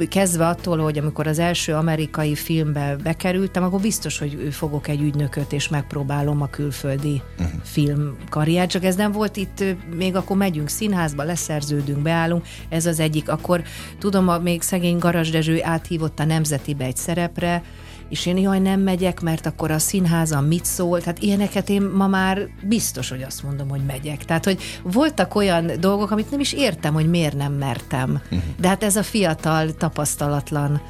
kezdve attól, hogy amikor az első amerikai filmbe bekerültem, akkor biztos, hogy fogok egy ügynököt, és megpróbálom a külföldi uh-huh. filmkarriert. Csak ez nem volt itt, még akkor megyünk színházba, leszerződünk, beállunk. Ez az egyik. Akkor tudom, a, még szegény Garas Dezső áthívott a Nemzetibe egy szerepre, és én jaj, nem megyek, mert akkor a színházam mit szól, tehát ilyeneket én ma már biztos, hogy azt mondom, hogy megyek. Tehát, hogy voltak olyan dolgok, amit nem is értem, hogy miért nem mertem. Uh-huh. De hát ez a fiatal, tapasztalatlan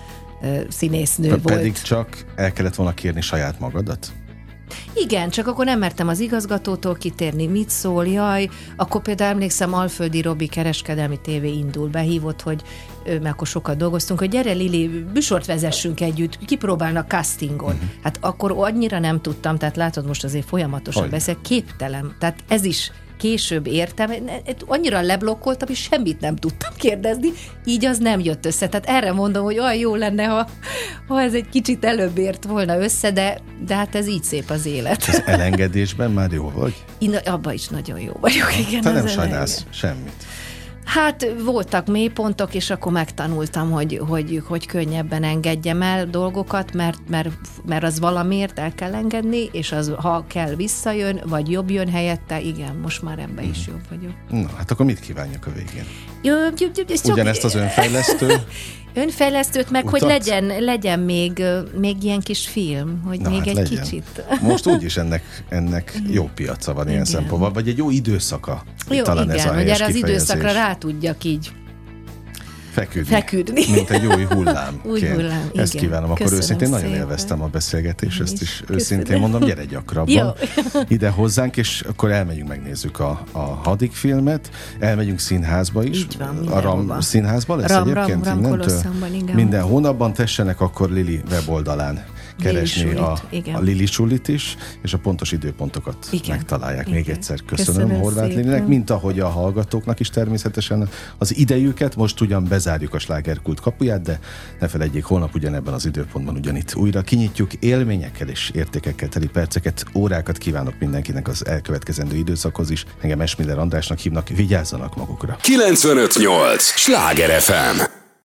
ö, színésznő Pe- volt. Pedig csak el kellett volna kérni saját magadat? Igen, csak akkor nem mertem az igazgatótól kitérni, mit szól, jaj. Akkor például emlékszem, Alföldi Robi kereskedelmi tévé indul, behívott, hogy mert akkor sokat dolgoztunk, hogy gyere Lili, műsort vezessünk együtt, kipróbálnak castingon. Uh-huh. Hát akkor annyira nem tudtam, tehát látod, most azért folyamatosan Hogy? beszél, képtelen. Tehát ez is később értem, annyira leblokkoltam, és semmit nem tudtam kérdezni, így az nem jött össze. Tehát erre mondom, hogy olyan jó lenne, ha, ha ez egy kicsit előbb ért volna össze, de, de hát ez így szép az élet. Az elengedésben már jó vagy? Én abban is nagyon jó vagyok, igen. Te nem sajnálsz semmit. Hát voltak mélypontok, és akkor megtanultam, hogy, hogy, hogy könnyebben engedjem el dolgokat, mert, mert, mert az valamiért el kell engedni, és az, ha kell, visszajön, vagy jobb jön helyette, igen, most már ebben is jobb vagyok. Na, hát akkor mit kívánjak a végén? Ugyanezt az önfejlesztő? önfejlesztőt, meg Utat? hogy legyen, legyen még, még ilyen kis film, hogy Na, még hát egy legyen. kicsit. Most úgyis ennek, ennek jó piaca van ilyen Igen. szempontból, vagy egy jó időszaka. Jó, Talán igen, ez a hogy erre az időszakra rá tudjak így feküdni. feküdni. Mint egy új hullám. Új hullám, Ezt igen. kívánom, akkor Köszönöm őszintén nagyon szépen. élveztem a beszélgetést, ezt is. Köszönöm. őszintén mondom, gyere gyakrabban ide hozzánk, és akkor elmegyünk, megnézzük a, a hadik filmet, elmegyünk színházba is. Így van, a. Ram színházban lesz Ram- Ram- egyébként Ram innentől? Kolosszumban, igen. Minden hónapban tessenek akkor Lili weboldalán keresni Sulit, a, igen. a Lili Sulit is, és a pontos időpontokat Igen. megtalálják. Még Igen. egyszer köszönöm, Köszönöm Horváth. Lilinek, mint ahogy a hallgatóknak is természetesen az idejüket. Most ugyan bezárjuk a slágerkult kapuját, de ne felejtjék, holnap ugyanebben az időpontban ugyanitt újra kinyitjuk élményekkel és értékekkel teli perceket, órákat kívánok mindenkinek az elkövetkezendő időszakhoz is. Engem Esmiller Andrásnak hívnak, vigyázzanak magukra. 958! Sláger FM!